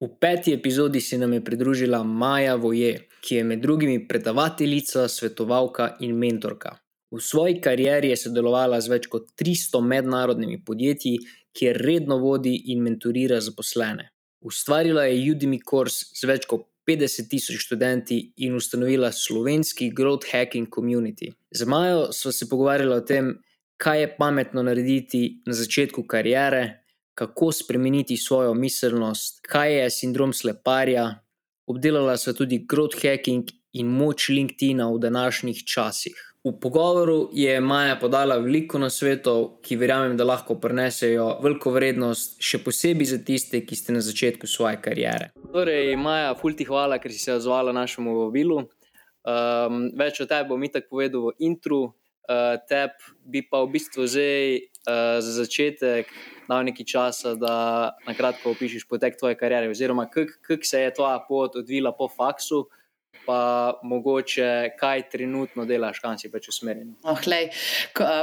V peti epizodi se nam je pridružila Maja Voje, ki je med drugimi predavateljica, svetovalka in mentorka. V svoji karieri je sodelovala z več kot 300 mednarodnimi podjetji, kjer redno vodi in mentorira zaposlene. Ustvarila je Udemy Course z več kot 50 tisoč študenti in ustanovila slovenski Growth Hacking Community. Z Majo smo se pogovarjali o tem, kaj je pametno narediti na začetku kariere, kako spremeniti svojo miselnost, kaj je sindrom sleparja, obdelala so tudi growth hacking in moč LinkedIn-a v današnjih časih. V pogovoru je Maja podala veliko nasvetov, ki verjamem, da lahko prinesejo veliko vrednost, še posebej za tiste, ki ste na začetku svoje kariere. Torej, Maja, fulti hvala, ker si se odzvala našemu vabilu. Um, več o tebi bom itak povedal v intru, uh, tebi bi pa v bistvu zdaj uh, za začetek dal nekaj časa, da na kratko opišiš potek tvoje kariere, oziroma kako se je tvoja pot odvila po faksu, pa mogoče kaj trenutno delaš, kam si pač usmerjen. Oh,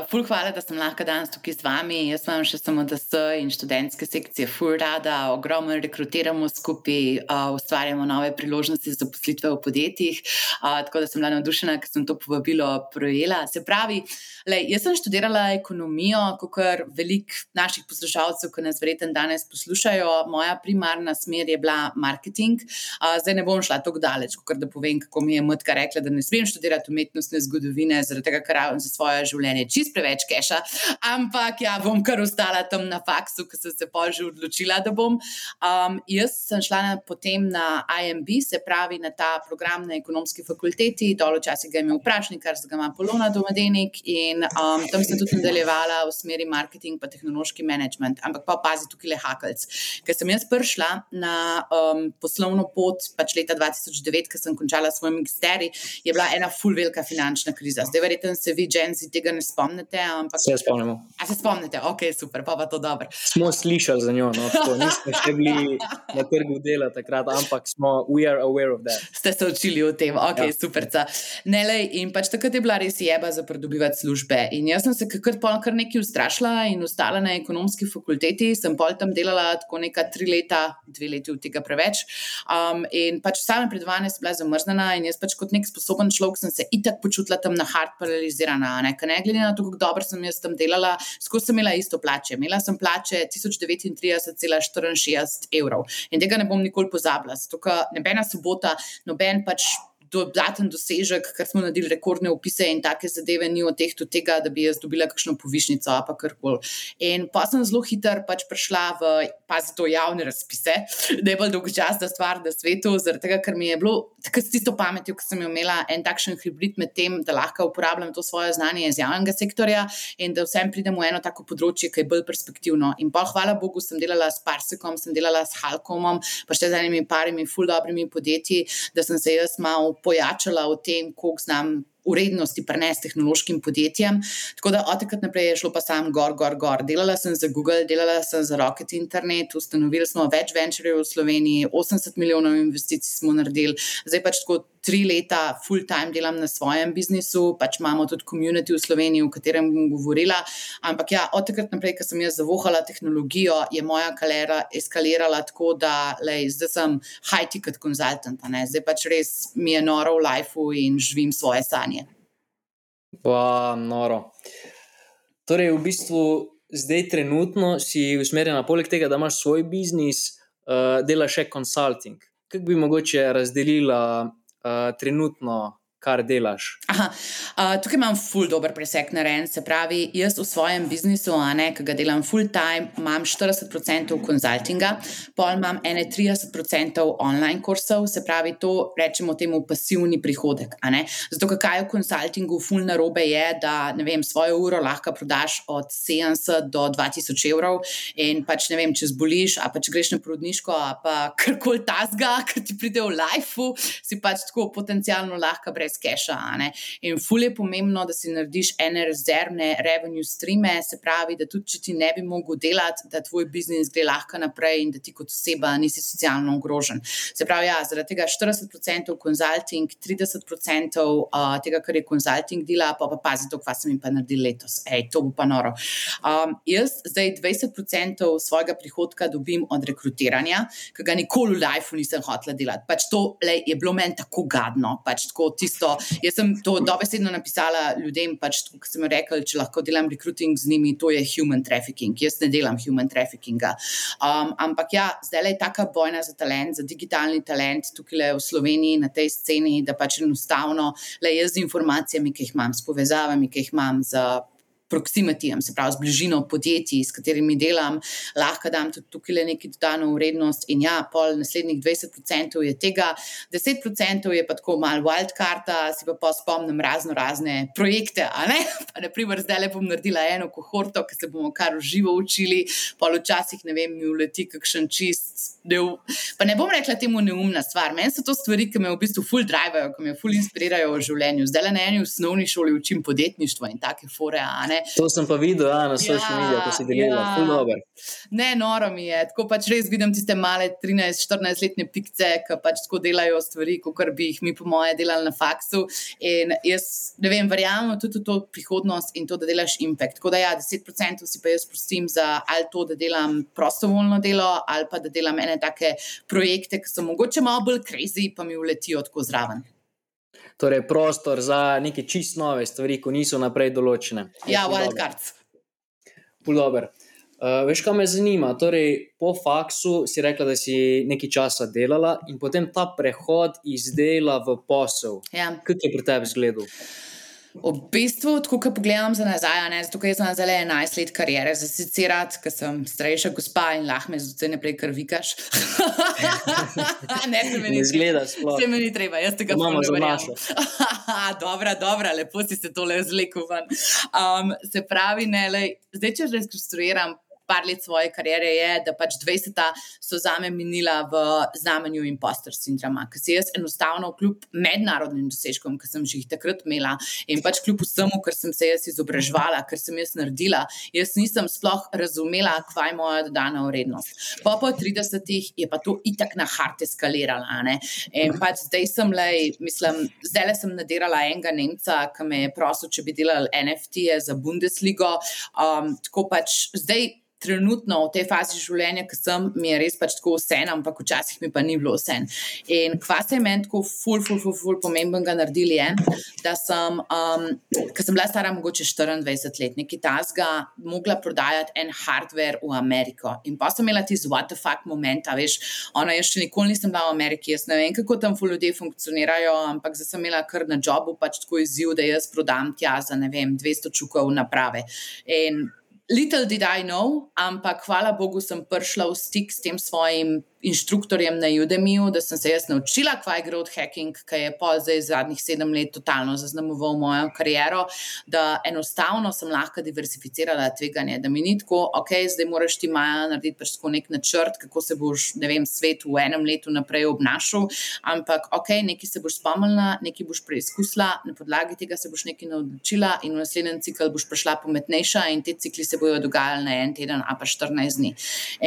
ful, hvala, da sem lahko danes tukaj z vami. Jaz sem še samo DS in študentske sekcije, ful, rada, ogromno rekrutiramo skupaj, uh, ustvarjamo nove priložnosti za poslitve v podjetjih. Uh, tako da sem bila navdušena, ker sem to povabilo projela. Se pravi, lej, jaz sem študirala ekonomijo, kot velik naših poslušalcev, ki nas verjetno danes poslušajo. Moja primarna smer je bila marketing. Uh, zdaj ne bom šla tako daleč, kot da povem vem, kako mi je matka rekla, da ne smem študirati umetnostne zgodovine, zaradi tega, ker imam za svoje življenje čist preveč keša. Ampak ja, bom kar ostala tam na faksu, ker sem se pa že odločila, da bom. Um, jaz sem šla na, potem na IMB, se pravi na ta program na ekonomski fakulteti, dol včasih ga je imel vprašnik, kar ga ima Polona Domadenik in um, tam sem tudi nadaljevala v smeri marketing pa tehnološki management, ampak pa pazi tukaj le hakalc. Ker sem jaz prišla na um, poslovno pot pač leta 2009, ker sem končala končala svoj magisterij, je bila ena full velika finančna kriza. Zdaj, verjetno se vi, Dženci, tega ne spomnite. Ampak... Se spomnimo. A se spomnite, ok, super, pa pa to dobro. Smo slišali za njo, no, tako, nismo še bili na trgu dela takrat, ampak smo, we are aware of that. Ste se učili o tem, ok, ja. super. Ne, lej, in pač takrat je bila res jeba za pridobivati službe. In jaz sem se kar, kar nekaj ustrašila in ostala na ekonomski fakulteti, sem pol tam delala tako neka tri leta, dve leti od tega preveč. Um, in pač same predvane sem bila zamrznjena zamrznjena in jaz pač kot nek sposoben človek sem se itak počutila tam na hard paralizirana. Ne, ne glede na to, kako dobro sem jaz tam delala, skozi sem imela isto plače. Imela sem plače 1039,64 evrov in tega ne bom nikoli pozabila. Zato, ker nobena sobota, noben pač dodaten dosežek, ker smo naredili rekordne opise in take zadeve, ni od teh do tega, da bi jaz dobila kakšno povišnico ali pa karkoli. In pa sem zelo hitro pač prišla v, pazi to, javne razpise, da je bolj dolgočasna stvar na svetu, zaradi tega, ker mi je bilo takrat s tisto pametjo, ki sem imela en takšen hibrid med tem, da lahko uporabljam to svoje znanje iz javnega sektorja in da vsem pridem v eno tako področje, ki je bolj perspektivno. In pa hvala Bogu, sem delala s Parsekom, sem delala s Halkomom, pa še z enimi parimi, ful dobrimi podjetji, da sem se jaz malo pojačala o tem, koliko znam urednosti prenesti tehnološkim podjetjem. Tako da od takrat naprej je šlo pa sam gor, gor, gor. Delala sem za Google, delala sem za Rocket Internet, ustanovili smo več venturev v Sloveniji, 80 milijonov investicij smo naredili, zdaj pač tako tri leta full time delam na svojem biznisu, pač imamo tudi komunity v Sloveniji, o katerem bom govorila. Ampak ja, od takrat naprej, ko sem jaz zavohala tehnologijo, je moja kalera eskalirala tako, da lej, zdaj sem high-ticket konzultant. Zdaj pač res mi je noro v lifeu in živim svoje sanje. Pa, noro. Torej, v bistvu zdaj trenutno si usmerjena, poleg tega, da imaš svoj biznis, uh, delaš še consulting. Kako bi mogoče razdelila trenutno kar delaš? Aha, uh, tukaj imam full dober presek na ren. Se pravi, jaz v svojem biznisu, a ne, ki ga delam full time, imam 40% konzultinga, pol imam 31% online kursov, se pravi, to rečemo temu pasivni prihodek. Zato, kaj v konzultingu full narobe je, da ne vem, svojo uro lahko prodaš od 70 do 2000 evrov in pač ne vem, če zboliš, a pač greš na porodniško, a pa karkoli tasga, ker ti pride v life, si pač tako potencialno lahko brez brez keša. In ful je pomembno, da si narediš ene rezervne revenue streame, se pravi, da tudi če ti ne bi mogel delati, da tvoj biznis gre lahko naprej in da ti kot oseba nisi socialno ogrožen. Se pravi, ja, zaradi tega 40% konzulting, 30% uh, tega, kar je konzulting dela, pa pa pazi to, kva sem jim pa naredil letos. Ej, to bo pa noro. Um, jaz zdaj 20% svojega prihodka dobim od rekrutiranja, ki ga nikoli v lifeu nisem hotel delati. Pač to le, je bilo meni tako gadno. Pač tako tisto, jaz sem to dobesedno napisala ljudem, pač, kot sem rekel, če lahko delam recruiting z njimi, to je human trafficking. Jaz ne delam human traffickinga. Um, ampak ja, zdaj je taka bojna za talent, za digitalni talent tukaj v Sloveniji na tej sceni, da pač enostavno le jaz z informacijami, ki jih imam, s povezavami, ki jih imam proximityjem, se pravi z bližino podjetij, s katerimi delam, lahko dam tudi tukaj le neki dodano vrednost. In ja, pol naslednjih 20% je tega, 10% je pa tako malo wildcarda, si pa, pa spomnim razno razne projekte. Naprimer, zdaj le bom naredila eno kohorto, ki se bomo kar uživo učili, pol včasih ne vem, mi uleti kakšen čist. Del. Pa ne bom rekla temu neumna stvar. Meni so to stvari, ki me v bistvu full drivajo, ki me full inspirirajo v življenju. Zdaj le na eni osnovni šoli učim podjetništvo in take fore. To sem pa videl ja, na social ja, medijih, ko si delal, ja. zelo dober. Ne, noro mi je. Tako pač res vidim tiste male 13-14-letne pikce, ki pač tako delajo stvari, kot bi jih mi, po moje, delali na faksu. In jaz, ne vem, verjamem tudi v to prihodnost in to, da delaš impact. Tako da ja, 10% si pa jaz prostim za ali to, da delam prostovoljno delo, ali pa da delam ene take projekte, ki so mogoče malo bolj crazy, pa mi uletijo tako zraven torej prostor za neke čist nove stvari, ko niso naprej določene. Ja, wildcards. Pulover. Uh, veš, kaj me zanima? Torej, po faksu si rekla, da si nekaj časa delala in potem ta prehod iz dela v posel. Ja. Kaj je pri tebi izgledal? V bistvu, tako ko pogledam za nazaj, ne, zato jaz sem zelo 11 let karijere, za sicer rad, ker sem starejša gospa in lahko me zdaj ne prej krvikaš. ne, se mi ni zgleda, sploh. Se mi ni treba, jaz tega ne morem zamašati. dobra, dobra, lepo si se tole zlekel ven. Um, se pravi, ne, lej, zdaj če rekonstruiram par let svoje kariere, je, da pač 20 so za me minila v znamenju impostor sindroma, ker se jaz enostavno, kljub mednarodnim dosežkom, ki sem jih takrat imela in pač kljub vsemu, kar sem se jaz izobraževala, kar sem jaz naredila, jaz nisem sploh razumela, kaj je moja dodana vrednost. Po po 30-ih je pa to itak na hart eskalirala. Ne? In pač zdaj sem le, mislim, zdaj le sem nadirala enega Nemca, ki me je prosil, če bi delal NFT-je za Bundesligo. Um, tako pač zdaj trenutno v tej fazi življenja, ki sem, mi je res pač tako vse, ampak včasih mi pa ni bilo vse. In kva se je meni tako ful, ful, ful, ful pomembenega naredili, je, da sem, um, ker sem bila stara mogoče 24 let, neki tasga, mogla prodajati en hardware v Ameriko. In pa sem imela tisti what the fuck moment, veš, ona jaz še nikoli nisem bila v Ameriki, jaz ne vem, kako tam ful ljudje funkcionirajo, ampak zdaj sem imela kar na jobu pač tako izziv, da jaz prodam tja za ne vem, 200 čukov naprave. In Little did I know, ampak hvala Bogu sem prišla v stik s tem svojim inštruktorjem na Udemiju, da sem se jaz naučila, kaj je growth hacking, ki je pa zdaj zadnjih sedem let totalno zaznamoval mojo kariero, da enostavno sem lahko diversificirala tveganje, da mi ni tako, ok, zdaj moraš ti maja narediti pač tako nek načrt, kako se boš, ne vem, svet v enem letu naprej obnašal, ampak ok, nekaj se boš spomnila, nekaj boš preizkusila, na podlagi tega se boš nekaj naučila in v naslednjem ciklu boš prišla pametnejša in te cikli se bodo dogajali na en teden, a pa 14 dni.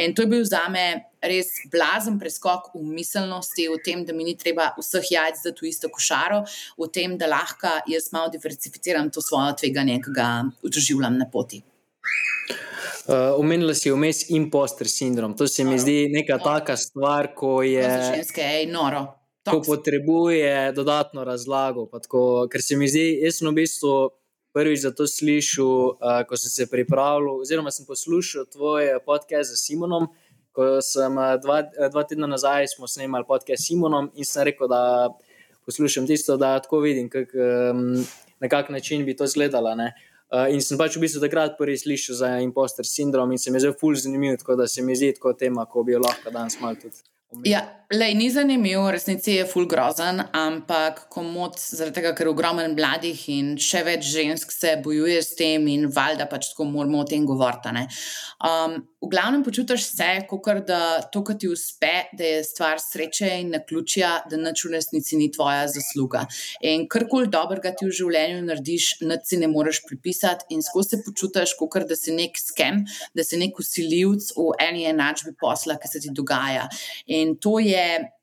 In to je bil za me res blazen preskok v miselnosti, v tem, da mi ni treba vseh jajc za to isto košaro, v tem, da lahko jaz malo diversificiram to svoje tveganje, ki ga doživljam na poti. Uh, omenila si vmes imposter sindrom. To se mi zdi neka taka stvar, ko je. Ženske, ej, noro. Ko potrebuje dodatno razlago. Tako, ker se mi zdi, jaz sem v bistvu prvič za to slišal, uh, ko sem se pripravljal, oziroma sem poslušal tvoje podcaste z Simonom. Uh, ko sem eh, dva, eh, dva tedna nazaj snemali podcast s Simonom in sem rekel, da poslušam tisto, da tako vidim, kak, um, na kak način bi to izgledalo. Uh, in sem pač v bistvu takrat prvi slišal za imposter sindrom in se mi je zelo fulž zanimiv, tako da se mi zdi kot tema, ko bi jo lahko danes malo tudi. Ja, lej, ni zanimiv, resnici je full grozen, ampak komod zaradi tega, ker ogromen mladih in še več žensk se bojuje s tem in valjda pač tako moramo o tem govoriti. Um, v glavnem počutiš se, kot da to, kar ti uspe, da je stvar sreče in na ključja, da na čuresnici ni tvoja zasluga. In karkoli dobrega ti v življenju narediš, nič si ne moreš pripisati, in skozi se počutiš, kot da si nek skem, da si nek usiljivc v eni enačbi posla, ki se ti dogaja. In to je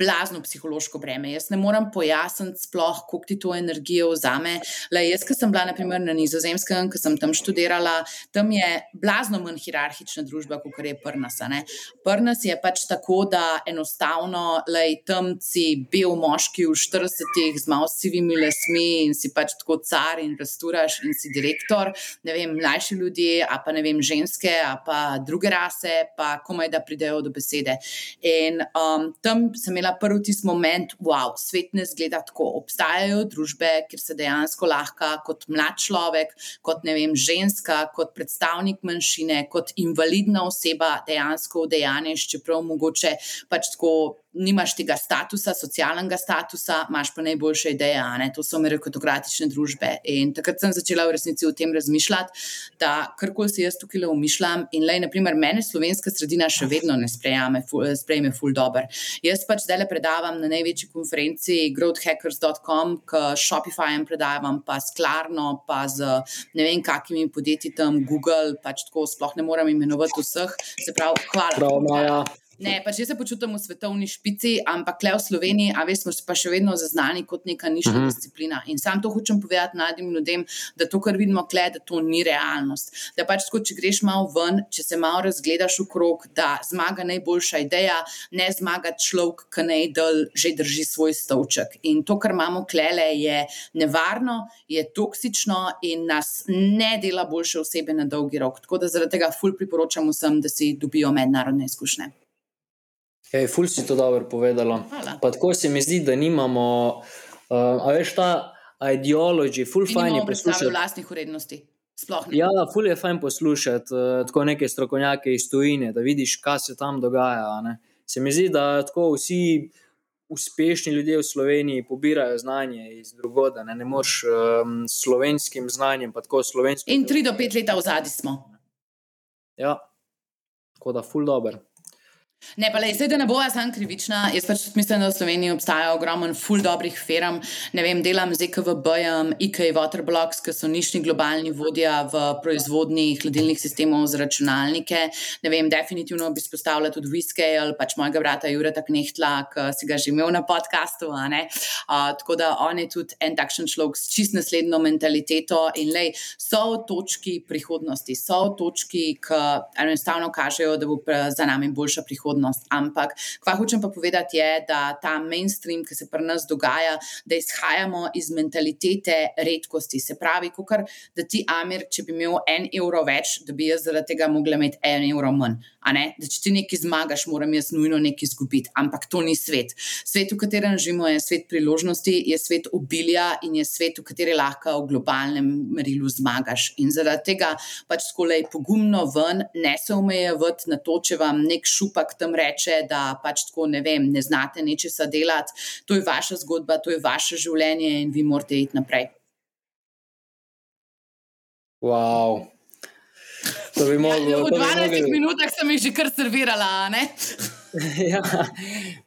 blazno psihološko breme. Jaz ne morem pojasniti, sploh, koliko ti to energijo vzame. Le jaz, ki sem bila naprimer, na Nizozemskem, ki sem tam študirala, tam je blazno manj hierarhična družba, kot je Prnas. Prnas je pač tako, da enostavno le tam si bil moški v 40-ih z malo sivimi lasmi in si pač tako car in rasturaš in si direktor. Ne vem, mlajši ljudje, a pa ne vem, ženske, a pa druge rase, pa komaj da pridejo do besede. In um, tam sem imela imela prvi tisti moment, wow, svet ne zgleda tako. Obstajajo družbe, kjer se dejansko lahko kot mlad človek, kot vem, ženska, kot predstavnik manjšine, kot invalidna oseba dejansko udejanješ, čeprav mogoče pač tako nimaš tega statusa, socialnega statusa, imaš pa najboljše ideje. To so meritokratične družbe. In takrat sem začela v resnici o tem razmišljati, da karkoli si jaz tukaj le umišljam. In le, naprimer, mene slovenska sredina še vedno ne sprejame, sprejme full dobro. Jaz pač zdaj le predavam na največji konferenci growthhackers.com, k Shopifyjem predavam, pa s Klarno, pa z ne vem, kakimi podjetji tam Google, pač tako sploh ne morem imenovati vseh. Se pravi, hvala. Prav, Ne, pač jaz se počutim v svetovni špici, ampak le v Sloveniji, a veš, smo pa še vedno zaznani kot neka nišna uh mhm. -huh. disciplina. In sam to hočem povedati mladim ljudem, da to, kar vidimo, kle, da to ni realnost. Da pač, tako, če greš malo ven, če se malo razgledaš v krog, da zmaga najboljša ideja, ne zmaga človek, ki najdel že drži svoj stolček. In to, kar imamo klele, je nevarno, je toksično in nas ne dela boljše osebe na dolgi rok. Tako da zaradi tega ful priporočam vsem, da si dobijo mednarodne izkušnje. Ej, ful si to dobro povedala. Pa tako se mi zdi, da nimamo, uh, a veš, ta ideologija, ful fajn je poslušati. Vlastnih urednosti. Ja, ful je fajn poslušati uh, tako neke strokovnjake iz tujine, da vidiš, kaj se tam dogaja. Ne? Se mi zdi, da tako vsi uspešni ljudje v Sloveniji pobirajo znanje iz drugoda, ne, ne moreš um, s slovenskim znanjem, pa tako slovenskim. In tri do pet let v zadnji smo. Ja, tako da ful dobro. Ne, pa le, da ne bo jaz sam krivična. Jaz pač mislim, da v Sloveniji obstaja ogromen, full dobrih firm. Ne vem, delam z EKVB-jem, IK Waterblocks, ki so nišni globalni vodja v proizvodnji hladilnih sistemov za računalnike. Ne vem, definitivno bi spostavila tudi Whisky-L, pač mojega brata Jureta Knehtla, ki si ga že imel na podkastu. Uh, tako da on je tudi en takšen človek s čist naslednjo mentaliteto in lej, so v točki prihodnosti, so v točki, ki enostavno kažejo, da bo za nami boljša prihodnost prihodnost. Ampak, kva hočem pa povedati, je, da ta mainstream, ki se pri nas dogaja, da izhajamo iz mentalitete redkosti. Se pravi, kukar, da ti, Amir, če bi imel en evro več, da bi jaz zaradi tega mogla imeti en evro manj. Da če ti nekaj zmagaš, moram jaz nujno nekaj izgubiti. Ampak to ni svet. Svet, v katerem živimo, je svet priložnosti, je svet obilja in je svet, v katerem lahko v globalnem merilu zmagaš. In zaradi tega pač skolej pogumno ven, ne se omejevati na to, če vam nek šupak tam reče, da pač tako ne vem, ne znate nečesa delati. To je vaša zgodba, to je vaše življenje in vi morate iti naprej. Wow. To bi mogli. Ja, v 12 mogli... minutah sem jih že kar servirala. Ne? ja,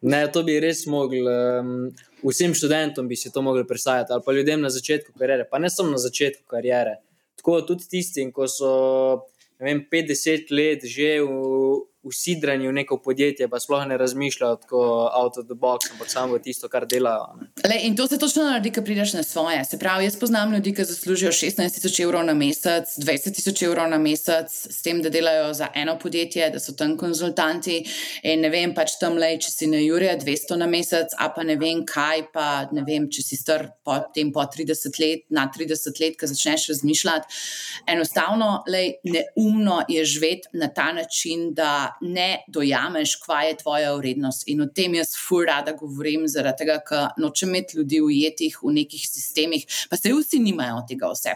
ne, to bi res mogli. Um, vsem študentom bi si to mogli predstavljati, ali pa ljudem na začetku kariere, pa ne samo na začetku kariere. Tako tudi tistim, ko so vem, 50 let že v, usidrani v neko podjetje, pa sploh ne razmišljajo tako out of the box, ampak samo tisto, kar delajo. Le, in to se točno naredi, ko prideš na svoje. Se pravi, jaz poznam ljudi, ki zaslužijo 16 tisoč evrov na mesec, 20 tisoč evrov na mesec, s tem, da delajo za eno podjetje, da so tam konzultanti. In ne vem, pač tam le, če si na Jurija 200 na mesec, a pa ne vem kaj, pa ne vem, če si star po tem po 30 let, na 30 let, ki začneš razmišljati. Enostavno, le, neumno je živeti na ta način, da ne dojameš, kva je tvoja vrednost. In o tem jaz fur rada govorim, zaradi tega, ker nočem imeti ljudi ujetih v nekih sistemih, pa se vsi nimajo tega vse.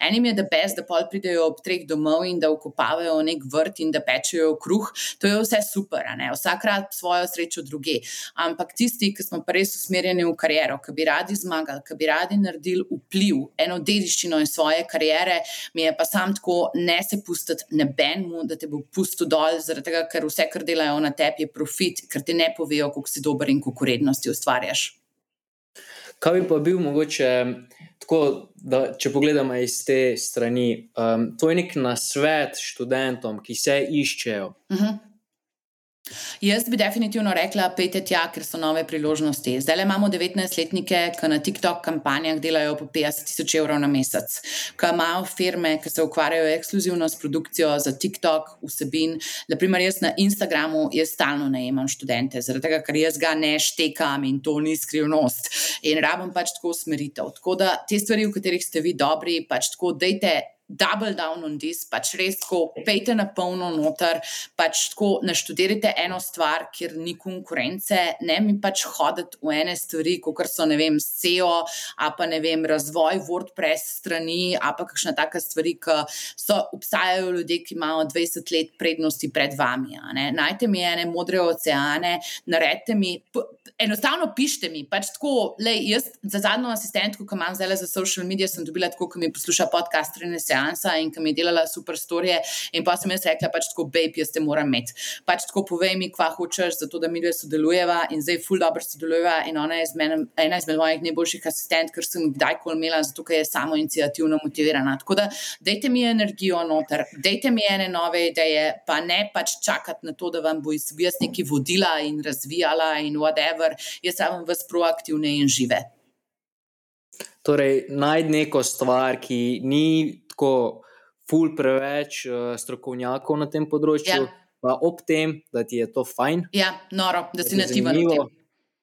Enim je, da bes, da pol pridejo ob treh domov in da ukopavajo nek vrt in da pečejo kruh, to je vse super, vsakrat svojo srečo druge. Ampak tisti, ki smo pa res usmerjeni v kariero, ki bi radi zmagali, ki bi radi naredili vpliv, eno dediščino iz svoje kariere, mi je pa sam tako, ne se pustiti nebenmu, da te bo pustil dol, zaradi tega, ker vse, kar delajo na tebi, je profit, ker ti ne povejo, koliko si dober in koliko vrednosti ustvarjaš. Kaj bi pa bil mogoče, tako, da, če pogledamo iz te strani, um, to je nek nasvet študentom, ki se iščejo. Uh mhm. -huh. Jaz bi definitivno rekla, pejte tja, ker so nove priložnosti. Zdaj imamo 19-letnike, ki na TikTok kampanjah delajo po 50 tisoč evrov na mesec, ki imajo firme, ki se ukvarjajo ekskluzivno s produkcijo za TikTok vsebin. Naprimer, jaz na Instagramu jaz stalno najemam študente, zaradi tega, ker jaz ga ne štekam in to ni skrivnost. In rabim pač tako usmeritev. Tako da te stvari, v katerih ste vi dobri, pač tako dejte double down on this, pač res tako, pejte na polno noter, pač tako naštudirajte eno stvar, kjer ni konkurence, ne mi pač hoditi v ene stvari, kot so ne vem, SEO, a pa ne vem, razvoj WordPress strani, a pa kakšna taka stvari, ki so obstajajo ljudje, ki imajo 20 let prednosti pred vami. Najte mi ene modre oceane, naredite mi, enostavno pišite mi, pač tako, lej, jaz za zadnjo asistentko, ki imam zdaj za social medije, sem dobila tako, ki mi posluša podcast, renese seansa in ki mi je delala super storije. In pa sem jaz rekla, pač tako, babe, jaz te moram imeti. Pač tako, povej mi, kva hočeš, zato da mi dve sodelujeva in zdaj ful dobro sodelujeva. In ona je men, ena izmed mojih najboljših asistentk, ker sem kdajkoli imela, zato ker je samo inicijativno motivirana. Tako da, dajte mi energijo noter, dajte mi ene nove ideje, pa ne pač čakati na to, da vam bo jaz nekaj vodila in razvijala in whatever. Jaz sem vas proaktivne in žive. Torej, najdi neko stvar, ki ni tako ful preveč uh, strokovnjakov na tem področju, ja. pa ob tem, da ti je to fajn. Ja, noro, da si nativen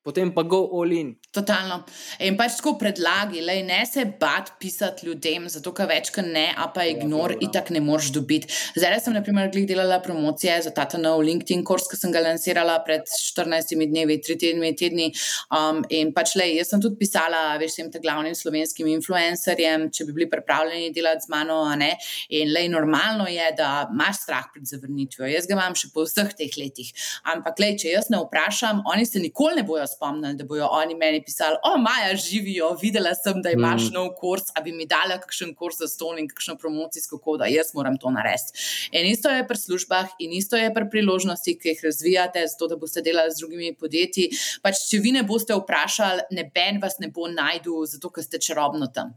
potem pa go olin. Totalno. In pač tako predlagi, le ne se bat pisati ljudem, zato ker več kot ne, a pa ignor, ja, itak ne moreš dobiti. Zdaj sem, na primer, delala promocije za ta nov LinkedIn kurs, ki sem ga lansirala pred 14 dnevi, 3 tedni, tedni. Um, in pač le, jaz sem tudi pisala, veš, tem glavnim slovenskim influencerjem, če bi bili pripravljeni delati z mano, a ne. In le, normalno je, da imaš strah pred zavrnitvijo. Jaz ga imam še po vseh teh letih. Ampak, le, če jaz ne vprašam, oni se nikoli ne bojo spomnili, da bodo oni meni pisali, o, Maja, živijo, videla sem, da imaš mm. nov kurs, a bi mi dala kakšen kurs za ston in kakšno promocijsko kodo, jaz moram to narediti. In isto je pri službah in isto je pri priložnosti, ki jih razvijate, zato da boste delali z drugimi podjetji. Pač, če vi ne boste vprašali, neben vas ne bo najdel, zato ker ste čarobno tam.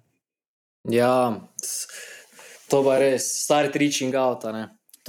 Ja, to pa res, stari tričing avto.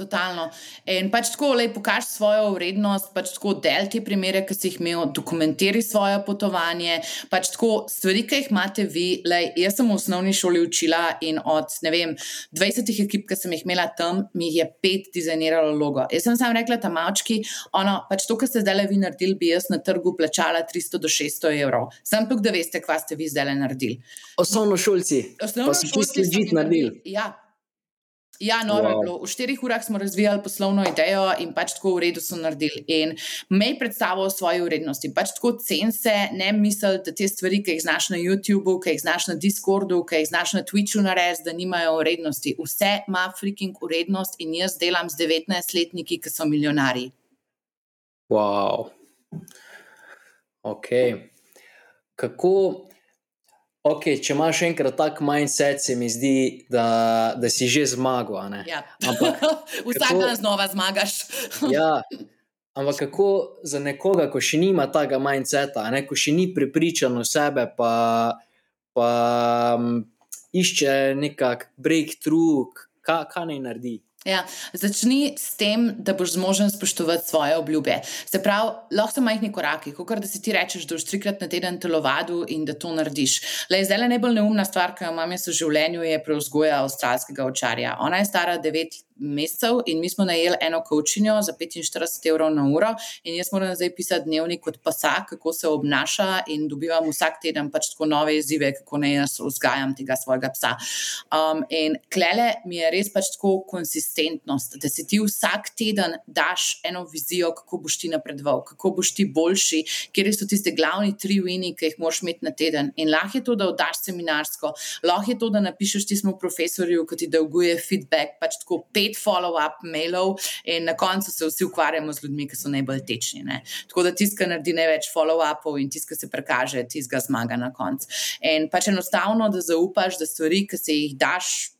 Totalno. In pač tako, le pokaži svojo vrednost, pač tako del te primere, ki si jih imel, dokumentiraj svoje potovanje. Pač tako stvari, ki jih imate vi. Lej, jaz sem v osnovni šoli učila in od vem, 20 ekip, ki sem jih imela tam, mi je pet dizajniralo logo. Jaz sem sam rekla, ta mački, ono, pač to, kar ste zdaj le vi naredili, bi jaz na trgu plačala 300 do 600 evrov. Sam tukaj, da veste, kva ste vi zdaj le naredili. Osnovno šolci. Osnovno šolci. Ja. Ja, no, wow. v štirih urah smo razvijali poslovno idejo in pač tako v redu so naredili. In mej predstavo o svoji vrednosti. Pač tako cen se, ne misli, da te stvari, ki jih znaš na YouTubu, ki jih znaš na Discordu, ki jih znaš na Twitchu narediti, da nimajo vrednosti. Vse ima freaking vrednost in jaz delam z 19-letniki, ki so milijonari. Wow. Ok. Kako. Okay, če imaš enkrat tak mindset, se mi zdi, da, da si že zmagal. Ja. Vsak dan znova zmagaš. ja, ampak kako za nekoga, ko še nima tega mindseta, ne, ko še ni pripričan v sebe, pa, pa um, išče nekak breakthrough, kaj, kaj naj naredi. Ja, začni s tem, da boš zmožen spoštovati svoje obljube. Se pravi, lahko so majhni koraki, kot da si ti rečeš, da boš trikrat na teden telovadu in da to narediš. Le zdaj najbolj neumna stvar, ki jo imam jaz v življenju, je preuzgoja avstralskega očarja. Ona je stara devet mesecev in mi smo najeli eno kočinjo za 45 evrov na uro in jaz moram zdaj pisati dnevnik kot pasa, kako se obnaša in dobivam vsak teden pač tako nove izzive, kako naj jaz vzgajam tega svojega psa. Um, in klele mi je res pač tako konsistentnost, da si ti vsak teden daš eno vizijo, kako boš ti napredoval, kako boš ti boljši, kje so tiste glavni tri vini, ki jih moraš imeti na teden. In lahko je to, da oddaš seminarsko, lahko je to, da napišeš tismu profesorju, ki ti dolguje feedback, pač tako pet follow-up mailov, in na koncu se vsi ukvarjamo z ljudmi, ki so najbolj tečni. Ne? Tako da tiska naredi največ follow-upov in tiska se prekaže, tiska zmaga na koncu. In pač enostavno, da zaupaš, da stvari, ki se jih daš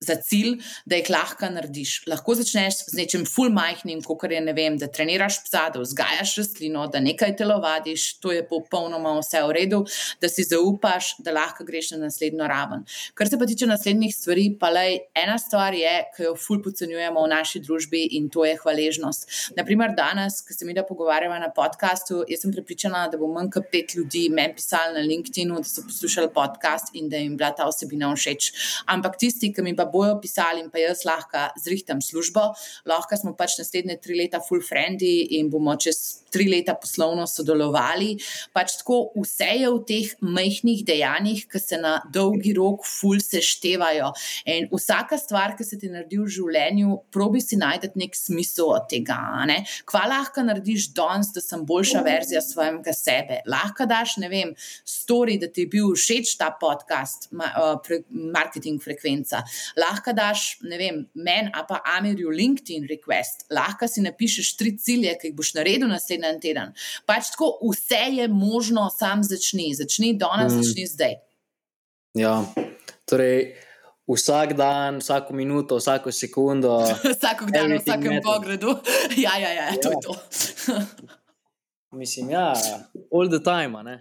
za cilj, da jih lahko narediš. Lahko začneš z nečim full majhnim, kot je ne vem, da treniraš psa, da vzgajaš rastlino, da nekaj telovadiš, to je popolnoma vse v redu, da si zaupaš, da lahko greš na naslednjo raven. Kar se pa tiče naslednjih stvari, pa le ena stvar je, ki jo full podcenjujemo v naši družbi in to je hvaležnost. Naprimer, danes, ko se mi da pogovarjamo na podkastu, jaz sem prepričana, da bo manj kot pet ljudi meni pisali na LinkedIn-u, da so poslušali podcast in da jim bila ta osebina všeč. Ampak tisti, ki mi pa bojo pisali in pa jaz lahko zrihtam službo, lahko smo pač naslednje tri leta full friendly in bomo čez tri leta poslovno sodelovali. Pač tako vse je v teh majhnih dejanjih, ki se na dolgi rok full seštevajo. In vsaka stvar, ki se ti naredi v življenju, probi si najti nek smisel od tega. Ne? Kva lahko narediš danes, da sem boljša verzija svojega sebe? Lahko daš, ne vem, story, da ti je bil všeč ta podcast, ma, uh, marketing frekvenca lahko daš, ne vem, meni, a pa Amirju LinkedIn request, lahko si napišeš tri cilje, ki jih boš naredil naslednji teden. Pač tako, vse je možno, sam začni, začni danes, mm. začni zdaj. Ja, torej. Vsak dan, vsako minuto, vsako sekundo. Vsako dan, v vsakem pogledu. ja, ja, ja, to ja. je to. Mislim, ja, all the time. Ne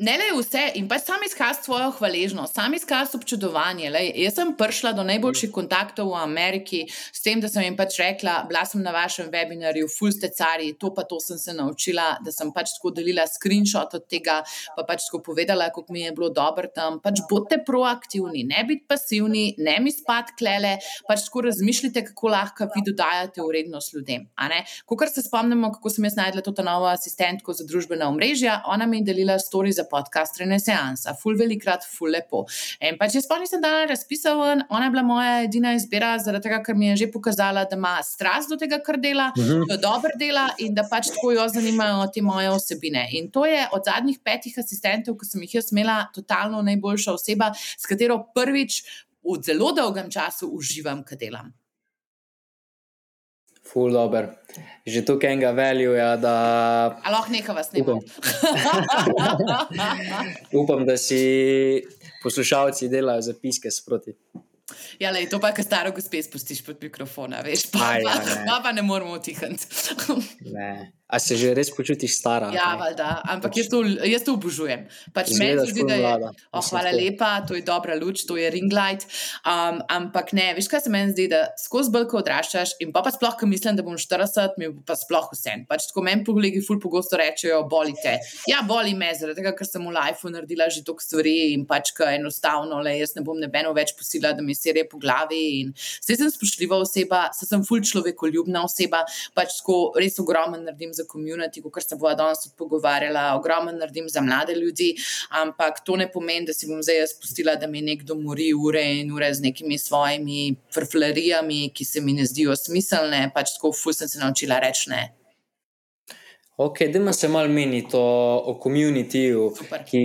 le vse, in pa sam izkaz svojo hvaležnost, sam izkaz občudovanje. Lej, jaz sem prišla do najboljših kontaktov v Ameriki s tem, da sem jim pač rekla: Bila sem na vašem webinarju, full stecari, to pa to sem se naučila, da sem pač tako delila screenshot od tega, pa pač tako povedala, kako mi je bilo dobro tam. Pač bodite proaktivni, ne biti pasivni, ne mi spad klele, pač tako razmišljite, kako lahko vi dodajate vrednost ljudem. Ko se spomnimo, kako sem jaz najdla to novo asistentko za družbena omrežja, ona mi je delila story za podcast Renesansa, ful velikrat, ful lepo. In pa če spomnim, sem dala razpisal, ona je bila moja edina izbira, zaradi tega, ker mi je že pokazala, da ima strast do tega, kar dela, uh -huh. da dobro dela in da pač tako jo zanimajo te moje osebine. In to je od zadnjih petih asistentov, ki sem jih jaz imela, totalno najboljša oseba, s katero prvič v zelo dolgem času uživam, kad delam. Ful dobr. Že tukaj enega velju, ja, da. Lahko nekaj vas ne bo. Upam, da si poslušalci delajo zapiske sproti. Ja, lej, to pa, kar staro gospe spustiš pod mikrofon, veš, pa, Aj, ja, ne. pa, pa ne moramo utihniti. A se že res počutiš stara? Ja, valjda, ampak jaz to, jaz to obožujem. Pač meni se zdi, da je oh, hvala lepa, to je dobra luč, to je ring light. Um, ampak ne, veš, kaj se meni zdi, da skozi bolko odraščaš in pa, pa sploh, ko mislim, da bom 40, mi pa sploh vse. Pač tako meni kolegi ful pogosto rečejo, boli te. Ja, boli me, zaradi tega, ker sem v lifeu naredila že toliko stvari in pač, ker enostavno, le jaz ne bom nebeno več posila, da mi serije po glavi. In vse sem spoštljiva oseba, se sem ful človekoljubna oseba, pač tako res ogromno naredim za komunity, kot se bomo danes tudi pogovarjali, ogromno naredim za mlade ljudi, ampak to ne pomeni, da si bom zdaj spustila, da mi nekdo mori ure in ure z nekimi svojimi frflerijami, ki se mi ne zdijo smiselne. Pač tako ful sem se naučila reči ne. Ok, da ima se malo meniti o komunitiju, ki,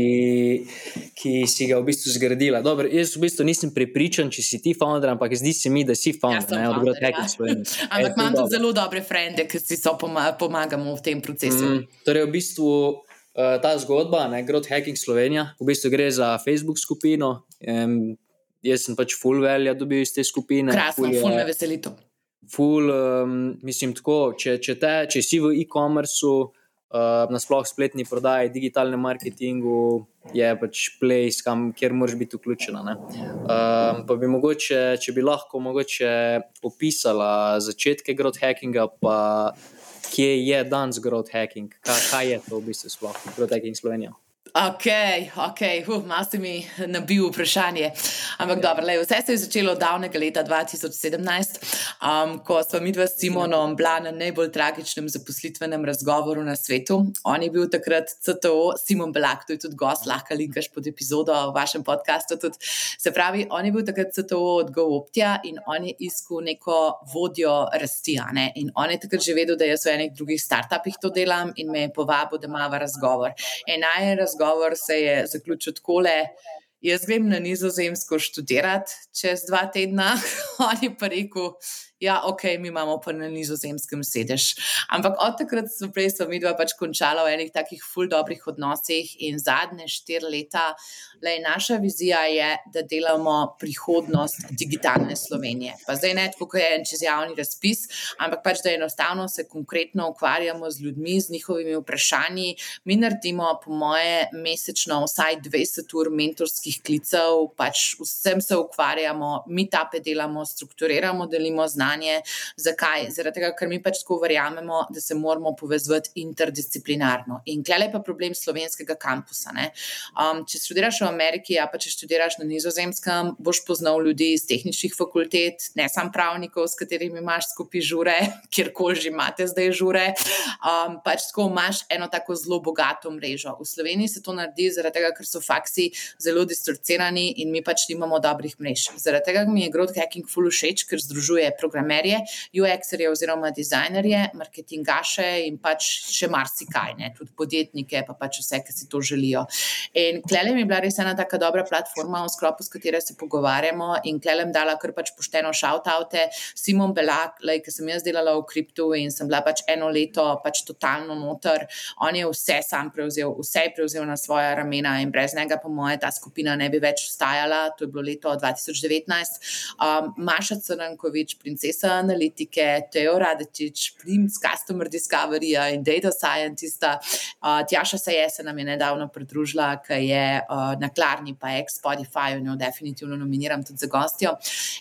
ki si ga v bistvu zgradila. Dobar, jaz v bistvu nisem prepričan, če si ti founder, ampak zdi se mi, da si founder. Ja, founder ja. ampak e, imam tudi zelo dobre frende, ki si so pomagamo v tem procesu. Mm, torej, v bistvu uh, ta zgodba, ne, Growth Hacking Slovenija, v bistvu gre za Facebook skupino. Um, jaz sem pač full velja dobil iz te skupine. Krasno, full me veseli to ful, um, mislim, tako, če, če, te, če si v e-commerce, uh, nasplošno spletni prodaji, digitalnem marketingu, je pač place, kam, kjer moraš biti vključena. Um, pa bi mogoče, če bi lahko mogoče opisala začetke growth hackinga, pa kje je danes growth hacking, kaj, kaj je to v bistvu sploh growth hacking Slovenija. Ok, ok, uh, malo si mi nabil vprašanje. Ampak ja. dobro, lej, vse se je začelo davnega leta 2017, um, ko smo mi dva s Simonom bila na najbolj tragičnem zaposlitvenem razgovoru na svetu. On je bil takrat CTO, Simon Belak, to je tudi gost, lahko linkaš pod epizodo v vašem podkastu. Tudi. Se pravi, on je bil takrat CTO od GoOptja in on je iskal neko vodjo rasti. Ne? In on je takrat že vedel, da jaz v enih drugih startupih to delam in me je povabil, da imamo razgovor. En razgovor razgovor se je zaključil tako le. Jaz grem na nizozemsko študirati čez dva tedna, on je pa rekel, ja, ok, mi imamo pa na nizozemskem sedež. Ampak od takrat naprej smo mi dva pač končala v enih takih ful dobrih odnosih in zadnje štiri leta, le naša vizija je, da delamo prihodnost digitalne Slovenije. Pa zdaj ne tako, kot je en čez javni razpis, ampak pač da enostavno se konkretno ukvarjamo z ljudmi, z njihovimi vprašanji. Mi naredimo, po moje, mesečno vsaj 20 ur mentorskih klicev, pač vsem se ukvarjamo, mi tape delamo, strukturiramo, delimo znanje znanje. Zakaj? Zaradi tega, ker mi pač tako verjamemo, da se moramo povezati interdisciplinarno. In klej je pa problem slovenskega kampusa. Um, če študiraš v Ameriki, a pa če študiraš na Nizozemskem, boš poznal ljudi iz tehničnih fakultet, ne samo pravnikov, s katerimi imaš skupaj žure, kjerkoli že imate zdaj žure. Um, pač tako imaš eno tako zelo bogato mrežo. V Sloveniji se to naredi zaradi tega, ker so faksi zelo distrocirani in mi pač nimamo dobrih mrež. Zaradi tega mi je growth hacking full všeč, ker združuje programe programerje, UX-erje oziroma dizajnerje, marketingaše in pač še marsikaj, ne? tudi podjetnike, pa pač vse, ki si to želijo. In Klelem je bila res ena tako dobra platforma, v sklopu s katero se pogovarjamo. In Klelem dala kar pač pošteno šautaute, Simon Belak, ki sem jaz delala v kriptu in sem bila pač eno leto pač totalno noter. On je vse sam prevzel, vse je prevzel na svoje ramena in brez njega, po moje, ta skupina ne bi več ostajala. To je bilo leto 2019. Um, Maša Crnkovič, princesa princesa analitike, Teo Radetič, princ Customer Discovery in Data Scientista. Uh, Tjaša se je, se nam je nedavno pridružila, ki je na Klarni, pa ex Spotify, in jo definitivno nominiram tudi za gostjo.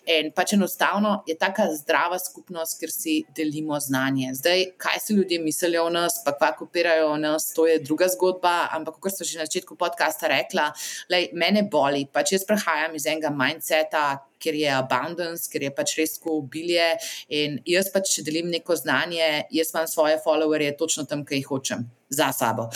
In pač enostavno je taka zdrava skupnost, ker si delimo znanje. Zdaj, kaj si ljudje mislijo o nas, pa kva kopirajo o nas, to je druga zgodba. Ampak, kot sem že na začetku podcasta rekla, lej, mene boli, pač jaz prehajam iz enega mindseta ker je abundance, ker je pač res tako obilje. In jaz pač, če delim neko znanje, jaz imam svoje followerje točno tam, kjer jih hočem za sabo.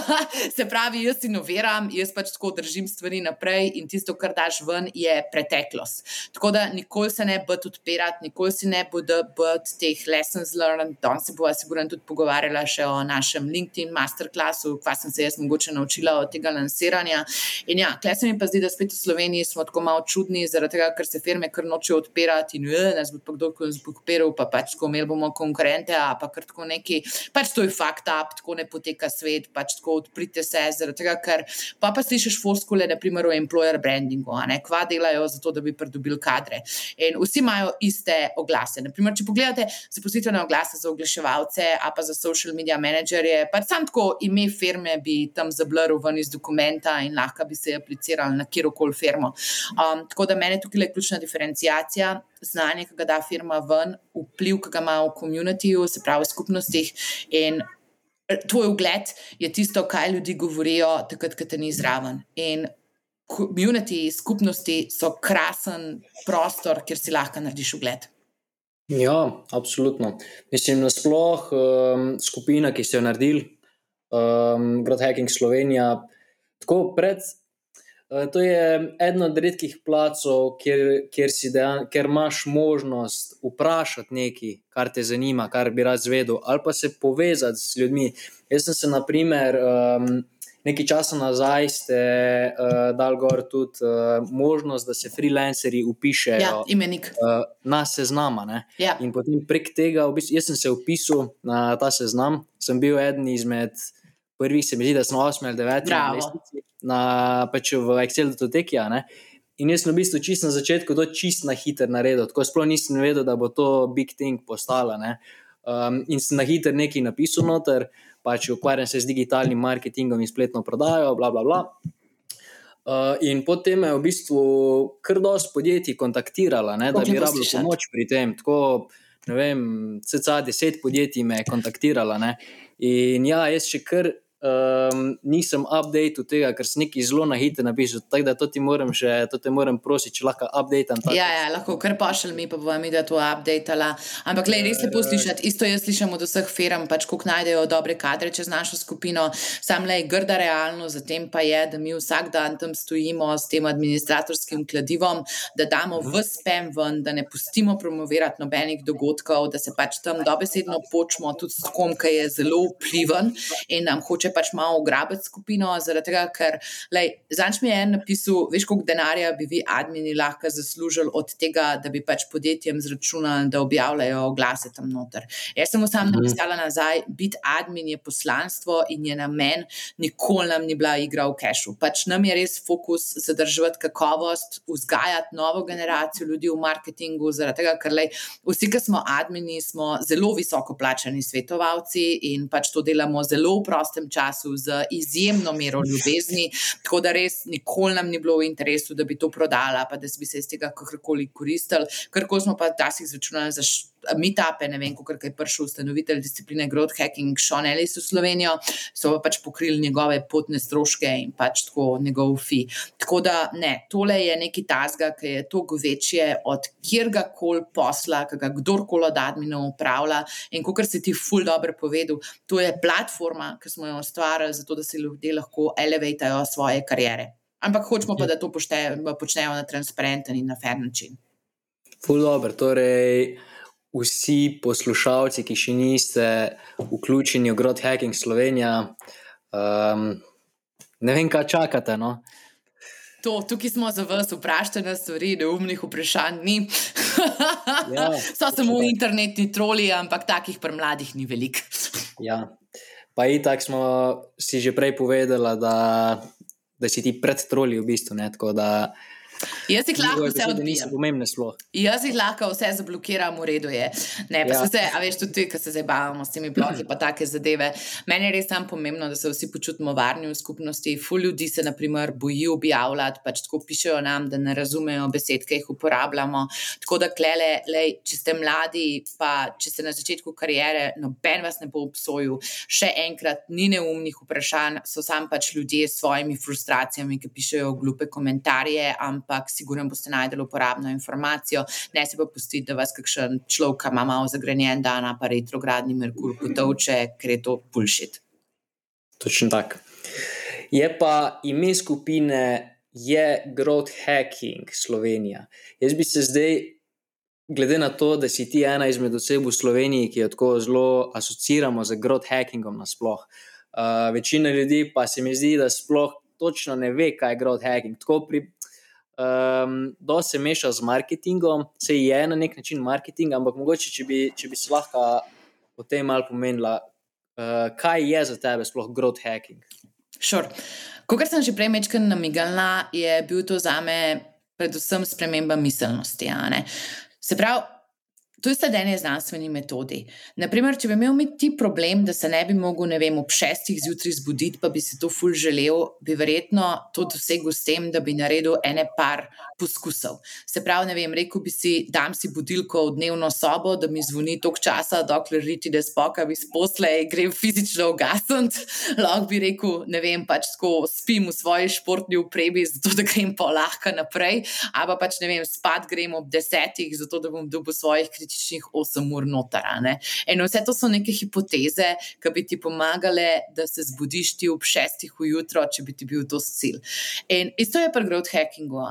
se pravi, jaz inoviram, jaz pač tako držim stvari naprej in tisto, kar daš ven, je preteklost. Tako da nikoli se ne bo odpirati, nikoli si ne bo da biti teh lessons learned. Danes se bo, sigurno, tudi pogovarjala še o našem LinkedIn masterclassu, kva sem se jaz mogoče naučila od tega lansiranja. In ja, klej se mi pa zdi, da spet v Sloveniji smo tako malo čudni, zaradi tega, ker se firme kar nočejo odpirati in ne, nas bo pa kdo odpiral, pa pač tako imeli bomo konkurente, a pa kar tako neki, pač to je fakt up, tako ne potrebno poteka svet, pač tako odprite se, zaradi tega, ker pa, pa slišiš foskule, naprimer o employer brandingu, kva delajo za to, da bi pridobili kadre. In vsi imajo iste oglase. Naprimer, če pogledate zaposlitvene oglase za oglaševalce, a pa za social media menedžerje, pač sam tako ime firme bi tam zablrl ven iz dokumenta in lahko bi se aplicirali na kjerkoli firmo. Um, tako da meni tukaj je ključna diferencijacija. Znanje, ki ga da firma ven, vpliv, ki ga ima v komunitiju, se pravi v skupnostih, in tvoj ugled je tisto, kaj ljudi govorijo, takrat, ko te ni zraven. In komuniti, skupnosti so krasen prostor, kjer si lahko narediš ugled. Ja, absolutno. Mislim, da sploh um, skupina, ki ste jo naredili, um, Growth Hacking Slovenija, tako pred. Uh, to je eden od redkih placov, kjer, kjer, dejan, kjer imaš možnost vprašati nekaj, kar te zanima, kar bi rad zvedel, ali pa se povezati z ljudmi. Jaz sem se, na primer, um, nekaj časa nazaj ste uh, dal gor tudi uh, možnost, da se freelanceri upišejo ja, uh, na seznama. Ja. In potem prek tega, v bistvu, jaz sem se upisal na ta seznam, sem bil eden izmed prvih, se mi zdi, da smo 8 ali 9 let na, pač v Excel datoteki. In jaz sem v bistvu čist na začetku to čist na hiter naredil, tako sploh nisem vedel, da bo to big thing postala. Um, in sem na hiter nekaj napisal noter, pač ukvarjam se z digitalnim marketingom in spletno prodajo, bla, bla, bla. Uh, in potem me je v bistvu kar dosti podjetij kontaktiralo, da bi rabili pomoč pri tem. Tako, ne vem, CCA deset podjetij me je kontaktiralo. In ja, jaz še kar um, nisem update tega, ker sem nekaj zelo na hitro napisal. Tako da to ti moram še, to te moram prositi, če lahko updateam. Ja, ja, lahko kar pošilj mi, pa bomo mi da to updatala. Ampak, le, res lepo slišati. Isto jaz slišim od vseh firm, pač koliko najdejo dobre kadre čez našo skupino. Sam le, grda realno, zatem pa je, da mi vsak dan tam stojimo s tem administratorskim kladivom, da damo v spem ven, da ne pustimo promovirati nobenih dogodkov, da se pač tam dobesedno počmo tudi s kom, ki je zelo vpliven in nam hoče pač malo ugrabiti skupino, zaradi tega, ker zanj mi je en napisal, veš, koliko denarja bi vi, admini, lahko zaslužili od tega, da bi pač podjetjem zračunali, da objavljajo oglase tam noter. Jaz sem mu sam mhm. napisala nazaj, biti admin je poslanstvo in je namen, nikoli nam ni bila igra v kešu. Pač nam je res fokus zadržati kakovost, vzgajati novo generacijo ljudi v marketingu, zaradi tega, ker lej, vsi, ki smo admini, smo zelo visoko plačani svetovalci in pač to delamo zelo v prostem času času z izjemno mero ljubezni, tako da res nikoli nam ni bilo v interesu, da bi to prodala, pa da bi se iz tega kakorkoli koristili. Ker ko smo pa včasih začunali za meetupe, ne vem, kako je prišel ustanovitelj discipline Growth Hacking, Sean Ellis v Slovenijo, so pa pač pokrili njegove potne stroške in pač tako njegov fi. Tako da ne, tole je neki tasga, ki je toliko večje od kjerga koli posla, ki ga kdorkoli od adminov upravlja. In kot si ti ful dobro povedal, to je platforma, ki smo jo ustvarili, zato da se ljudje lahko elevatajo svoje kariere. Ampak hočemo pa, da to počnejo na transparenten in na fair način. Ful dobro, torej vsi poslušalci, ki še niste vključeni v Growth Hacking Slovenija, um, ne vem, kaj čakate. No? To, tukaj smo za vas, vprašajte nas, stvari, neumnih vprašanj ni. ja, so samo internetni troli, ampak takih pri mladih ni veliko. ja. Pa in tako smo si že prej povedali, da, da si ti pred troli v bistvu. Ne, Jaz jih lahko vse sploh. Jaz jih lahko vse zablokiram, v redu je. Ne, pa ja. se, a veš, tudi ti, ki se zdaj bavimo s temi bloki, pa take zadeve. Meni je res tam pomembno, da se vsi počutimo varni v skupnosti. Ful ljudi se, naprimer, boji objavljati, pač tako pišejo nam, da ne razumejo besed, ki jih uporabljamo. Tako da, klele, lej, če ste mladi, pa če ste na začetku karijere, noben vas ne bo obsojil. Še enkrat, ni neumnih vprašanj, so sam pač ljudje s svojimi frustracijami, ki pišejo glupe komentarje, ampak ampak sigurno boste najdeli uporabno informacijo. Ne se pa pustiti, da vas kakšen človek, ima malo zagrenjen dan, pa retrogradni Merkur potovče, ker je to pulšit. Točno tako. Je pa ime skupine je Growth Hacking Slovenija. Jaz bi se zdaj, glede na to, da si ti ena izmed oseb v Sloveniji, ki jo tako zelo asociiramo z Growth Hackingom nasploh. Uh, večina ljudi pa se mi zdi, da sploh točno ne ve, kaj je Growth Hacking. Tako pri, um, da se meša z marketingom, se je na nek način marketing, ampak mogoče, če bi, če bi se lahko o tem malo pomenila, uh, kaj je za tebe sploh growth hacking. Sure. Kot sem že prej mečkal namigalna, je bil to za me predvsem sprememba miselnosti. Se pravi, To je sledenje znanstveni metodi. Naprimer, če bi imel ti problem, da se ne bi mogel, ne vem, ob šestih zjutraj zbuditi, pa bi si to ful želel, bi verjetno to dosegel s tem, da bi naredil ene par poskusov. Se pravi, ne vem, rekel bi si, dam si budilko v dnevno sobo, da mi zvoni tok časa, dokler riti, da spoka bi sposle, grem fizično ugasniti. Lahko bi rekel, ne vem, pač tako spim v svoji športni uprebi, zato da grem pa lahko naprej, ali pa pač ne vem, spat grem ob desetih, zato da bom dobil svojih kritičnih kritičnih 8 ur notrane. In vse to so neke hipoteze, ki bi ti pomagale, da se zbudiš ti ob 6 ujutro, če bi ti bil to cilj. In isto je pri growth hackingu.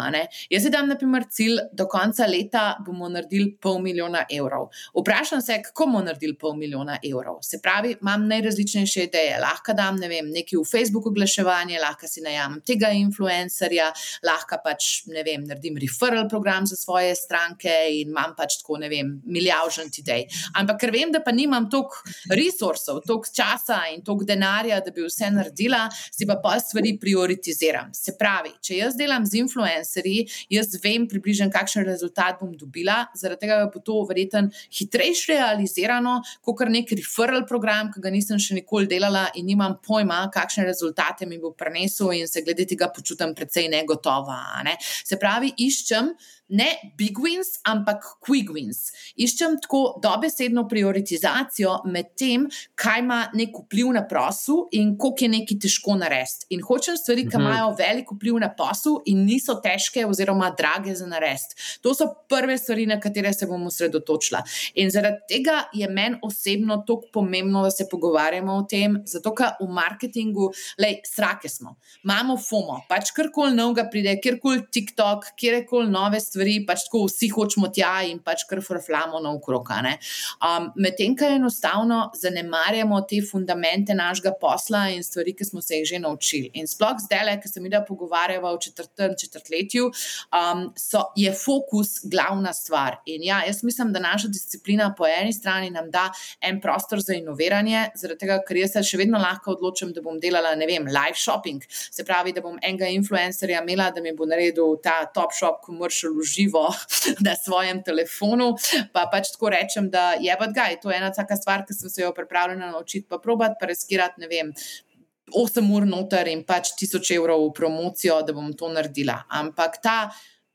Jaz si dam, na primer, cilj, do konca leta bomo naredili pol milijona evrov. Vprašam se, kako bomo naredili pol milijona evrov. Se pravi, imam najrazličnejše ideje. Lahko dam ne vem, nekaj v Facebook oglaševanje, lahko si najamem tega influencerja, lahko pač ne vem, naredim referral program za svoje stranke in imam pač tako ne vem, milijažant idej. Ampak ker vem, da pa nimam toliko resursov, toliko časa in toliko denarja, da bi vse naredila, si pa pa stvari prioritiziram. Se pravi, če jaz delam z influencerji, jaz vem približno, kakšen rezultat bom dobila, zaradi tega bo to verjetno hitrejše realizirano, kot kar nek referral program, ki ga nisem še nikoli delala in nimam pojma, kakšne rezultate mi bo prinesel in se glede tega počutim precej negotova. Ne? Se pravi, iščem ne big wins, ampak quick wins. iščem tako dobesedno prioritizacijo med tem, kaj ima nek vpliv na posel in koliko je neki težko narediti. In hočem stvari, ki mhm. imajo velik vpliv na posel in niso težke oziroma drage za narediti. To so prve stvari, na katere se bom osredotočila. In zaradi tega je meni osebno tako pomembno, da se pogovarjamo o tem, zato ker v marketingu, lej, srake smo, imamo FOMO, pač karkoli novega pride, kjerkoli TikTok, kjerkoli nove stvari, pač tako vsi hočemo tja in pač kar frflamo na ukroka. Um, Medtem, ker enostavno zanemarjamo te fundamente našega posla in stvari, ki smo se jih že naučili. In sploh zdaj, ki se mi da pogovarjava v četrtem četrtletju, um, so, je fokus glavna stvar. In ja, jaz mislim, da naša disciplina po eni strani nam da en prostor za inoviranje, zaradi tega, ker jaz se še vedno lahko odločim, da bom delala, ne vem, live shopping. Se pravi, da bom enega influencerja imela, da mi bo naredil ta top shop commercial v živo na svojem telefonu. Pa pač tako rečem, da je pa gaj, to je ena taka stvar, ki sem se jo pripravljena naučiti, pa probat, pa riskirati, ne vem. 8 ur noter in pač 1000 evrov v promocijo, da bom to naredila. Ampak ta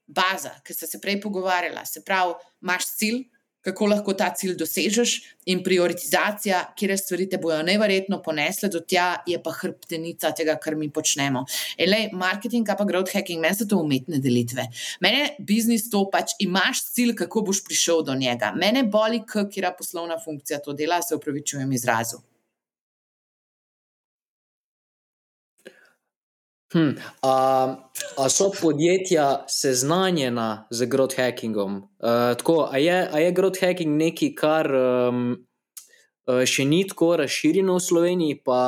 baza, ki ste se prej pogovarjala, se pravi, imaš cilj, kako lahko ta cilj dosežeš, in prioritizacija, kje stvari te bojo nevrjetno ponesle do tja, je pa hrbtenica tega, kar mi počnemo. Elej, marketing, pa growth hacking, meni so to umetne delitve. Mene biznis to pač imaš cilj, kako boš prišel do njega. Mene boli, kera poslovna funkcija to dela, se upravičujem izrazu. Hm, a, a so podjetja seznanjena z growth hackingom? Uh, tako, a, je, a je growth hacking nekaj, kar um, še ni tako razširjeno v Sloveniji, pa,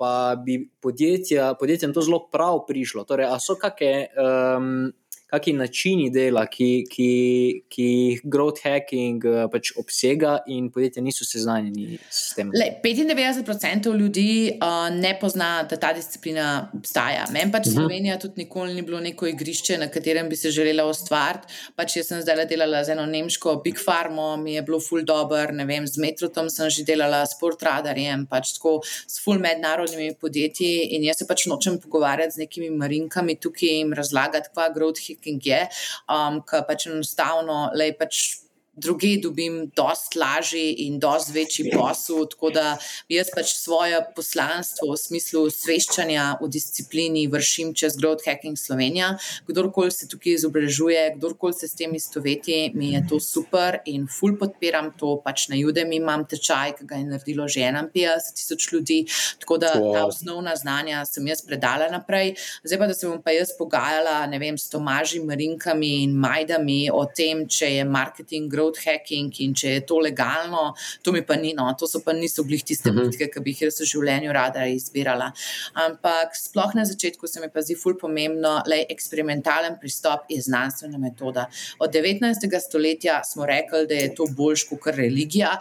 pa bi podjetja, podjetjem to zelo prav prišlo? Torej, a so kakšne. Um, kakšni načini dela, ki, ki, ki jih growth hacking uh, pač obsega, in podjetja niso seznanjeni s tem. Le, 95% ljudi uh, ne pozna, da ta disciplina obstaja. Meni pač uh mhm. -huh. Slovenija tudi nikoli ni bilo neko igrišče, na katerem bi se želela ustvariti. Pač jaz sem zdaj delala z eno nemško Big Pharma, mi je bilo full dobro, ne vem, z Metrotom sem že delala, s Portradarjem, pač tako s full mednarodnimi podjetji. In jaz se pač nočem pogovarjati z nekimi marinkami tukaj in razlagati, kva growth marketing je, um, ki pač enostavno le pač druge dobim dosti lažji in dosti večji posel. Tako da jaz pač svoje poslanstvo v smislu sveščanja v disciplini vršim čez Growth Hacking Slovenija. Kdorkoli se tukaj izobražuje, kdorkoli se s tem istoveti, mi je to super in ful podpiram to. Pač na Judem imam tečaj, ki ga je naredilo že 51 tisoč ljudi. Tako da wow. ta osnovna znanja sem jaz predala naprej. Zdaj pa, da se bom pa jaz pogajala, ne vem, s Tomaži, Marinkami in Majdami o tem, če je marketing growth growth hacking in če je to legalno, to mi pa ni, no, to so pa niso glih tiste mhm. bitke, ki bi jih jaz v življenju rada izbirala. Ampak sploh na začetku se mi pa zdi ful pomembno, je eksperimentalen pristop je znanstvena metoda. Od 19. stoletja smo rekli, da je to boljš kot religija,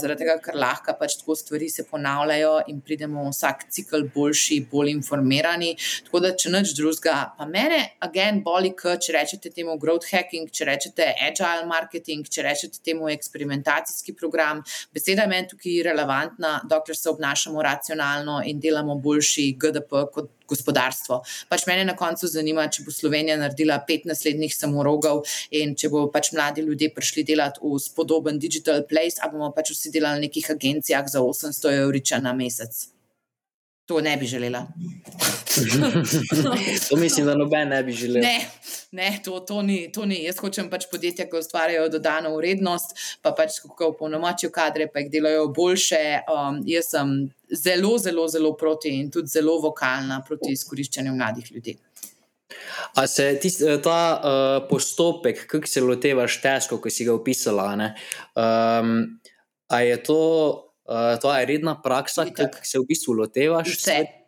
zaradi tega, ker lahko pač tako stvari se ponavljajo in pridemo vsak cikl boljši, bolj informirani. Tako da, če nič drugega, pa mene, agen, boli, če rečete temu growth hacking, če rečete agile marketing, če rečete temu eksperimentacijski program. Beseda je meni tukaj relevantna, dokler se obnašamo racionalno in delamo boljši GDP kot gospodarstvo. Pač mene na koncu zanima, če bo Slovenija naredila pet naslednjih samorogov in če bo pač mladi ljudje prišli delati v spodoben digital place, ali bomo pač vsi delali v nekih agencijah za 800 evrov na mesec. To ne bi želela. to mislim, da noben ne bi želel. Ne, ne to, to, ni, to ni. Jaz hočem pač podjetja, ki ustvarjajo dodano vrednost, pa pač kako polnomočijo kadre, pa jih delajo boljše. Um, jaz sem zelo, zelo, zelo proti in tudi zelo vokalna proti izkoriščanju mladih ljudi. A se tist, ta uh, postopek, kako se lotevaš težko, ko si ga opisala, um, a je to uh, to je redna praksa, ki se v bistvu lotevaš. Vse.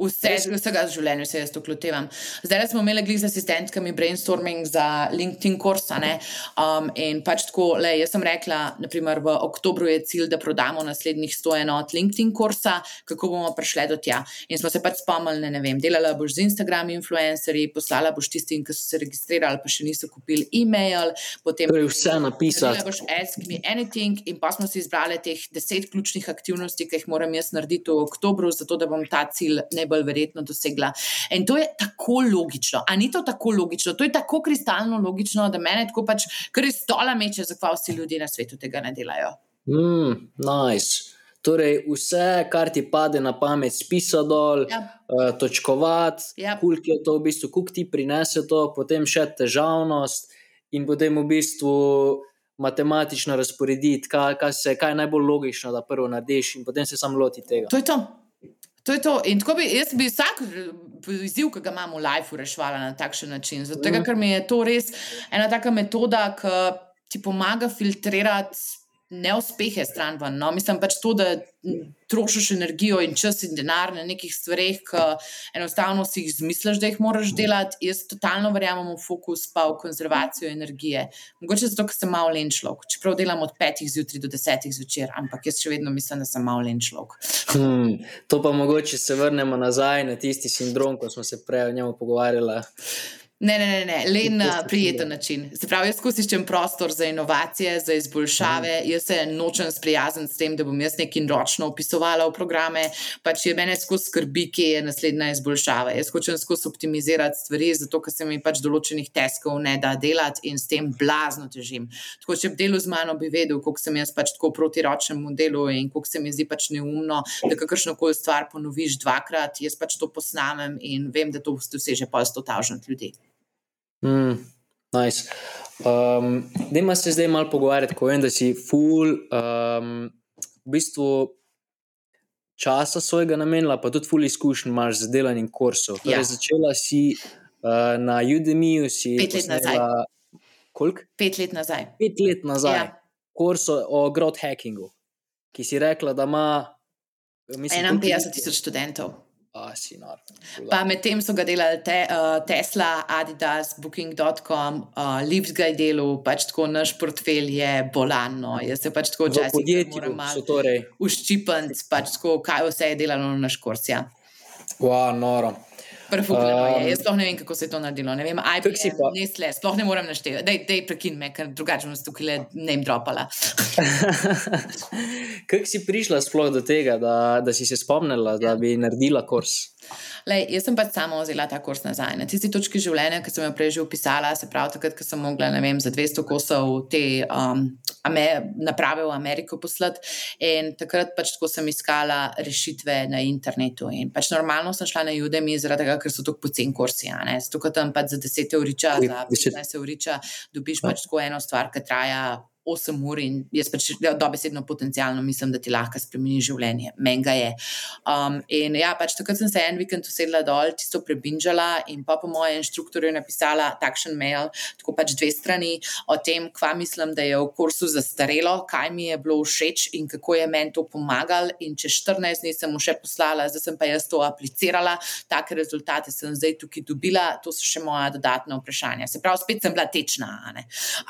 Vse, vsega življenja se jaz to klotevam. Zdaj smo imeli z asistentkami brainstorming za LinkedIn kursa. Um, in pač tako, le, jaz sem rekla, naprimer, v oktobru je cilj, da prodamo naslednjih 100 enot LinkedIn kursa, kako bomo prišli do tja. In smo se pač spomnili, ne vem, delala boš z Instagram influencerji, poslala boš tistim, ki so se registrirali, pa še niso kupili e-mail. Potem torej vse napisati. Ne boš ask me anything. In pa smo si izbrali teh deset ključnih aktivnosti, ki jih moram jaz narediti v oktobru, zato da bom ta cilj ne najbolj verjetno dosegla. In to je tako logično. A ni to tako logično? To je tako kristalno logično, da meni tako pač, ker res stola meče, zakaj vsi ljudje na svetu tega ne delajo. Mm, nice. Torej, vse, kar ti pade na pamet, spisa dol, Ja. uh, točkovati, Ja. koliko je to v bistvu, koliko ti prinese to, potem še težavnost in potem v bistvu matematično razporediti, kaj, kaj, se, kaj je najbolj logično, da prvo narediš in potem se sam loti tega. To je to. To je to. In tako bi jaz bi vsak eh, izziv, ki ga imam v lifeu, reševala na takšen način. Zato, Mhm. ker mi je to res ena taka metoda, ki ti pomaga filtrirati neuspehe stran ven. No? Mislim pač to, da trošiš energijo in čas in denar na nekih stvareh, ki enostavno si jih izmisliš, da jih moraš delati. Jaz totalno verjamem v fokus, pa v konzervacijo energije. Mogoče zato, ker sem malo len človek, čeprav delam od petih zjutraj do desetih zvečer, ampak jaz še vedno mislim, da sem malo len človek. Hmm, to pa mogoče se vrnemo nazaj na tisti sindrom, ko smo se prej o njemu pogovarjali. Ne, ne, ne, ne. le na prijeten je. način. Se pravi, jaz iščem prostor za inovacije, za izboljšave. Mhm. Jaz se nočem sprijazniti s tem, da bom jaz nekaj ročno opisovala v programe. Pač je mene skozi skrbi, kje je naslednja izboljšava. Jaz hočem skozi optimizirati stvari, zato ker se mi pač določenih teskov ne da delati in s tem blazno težim. Tako, če bi delal z mano, bi vedel, koliko sem jaz pač tako proti ročnemu delu in koliko se mi zdi pač neumno, da kakršno koli stvar ponoviš dvakrat. Jaz pač to posnamem in vem, da to doseže pa 100 tavžant ljudi. Mm, nice. um, Dajmo se zdaj malo pogovarjati, ko vem, da si full, um, v bistvu časa svojega namenila, pa tudi full izkušenj imaš z delanjem kursov. Torej, Ja. Začela si uh, na Udemyju, si Pet let nazaj. posnela- Koliko? Pet let nazaj. Pet let nazaj. Ja. Kurs o, o growth hackingu, ki si rekla, da ima. Mislim, koliko 51 ljudi? tisoč študentov. A, si nor. Pa medtem so ga delali te, uh, Tesla, Adidas, Booking.com, uh, Lips ga je delal, pač tako naš portfelj je bolan. No. Jaz se pač tako včasih podjetju so malo torej. uščipati, pač tako, kaj vse je delalo na naš kurs. Ja. Wow, noro. Prefukljeno Um, je. Jaz sploh ne vem, kako se je to naredilo. Ne vem, Kako si IBM, pa- Nestle, sploh ne morem naštevati. Dej, dej prekin me, ker drugače bom tukaj le ne jim dropala. Kako si prišla sploh do tega, da, da si se spomnila, da bi naredila kurs? Lej, jaz sem pač sama vzela ta kurs nazaj. Na tisti točki življenja, ki sem jo prej že opisala, se pravi, takrat, ko sem mogla vem, za 200 kosov te um, ame, naprave v Ameriko poslati. In takrat pač tako sem iskala rešitve na internetu. In pač normalno sem šla na Udemy, zaradi tega, ker so tako poceni kursi. Zato, ker tam pač za 10 euriča, Oj, za 10. 15 euriča dobiš pač tako eno stvar, ki traja. 8 ur in jaz pač ja, dobesedno potencialno mislim, da ti lahko spremeni življenje. Meni ga je. Um, in ja, pač takrat sem se en vikend usedla dol, čisto prebinžala in pa po mojem inštruktorju napisala takšen mail, tako pač dve strani o tem, kva mislim, da je v kursu zastarelo, kaj mi je bilo všeč in kako je meni to pomagalo. In čez 14 dni sem mu še poslala, zdaj sem pa jaz to aplicirala, take rezultate sem zdaj tukaj dobila, to so še moja dodatna vprašanja. Se pravi, spet sem bila tečna.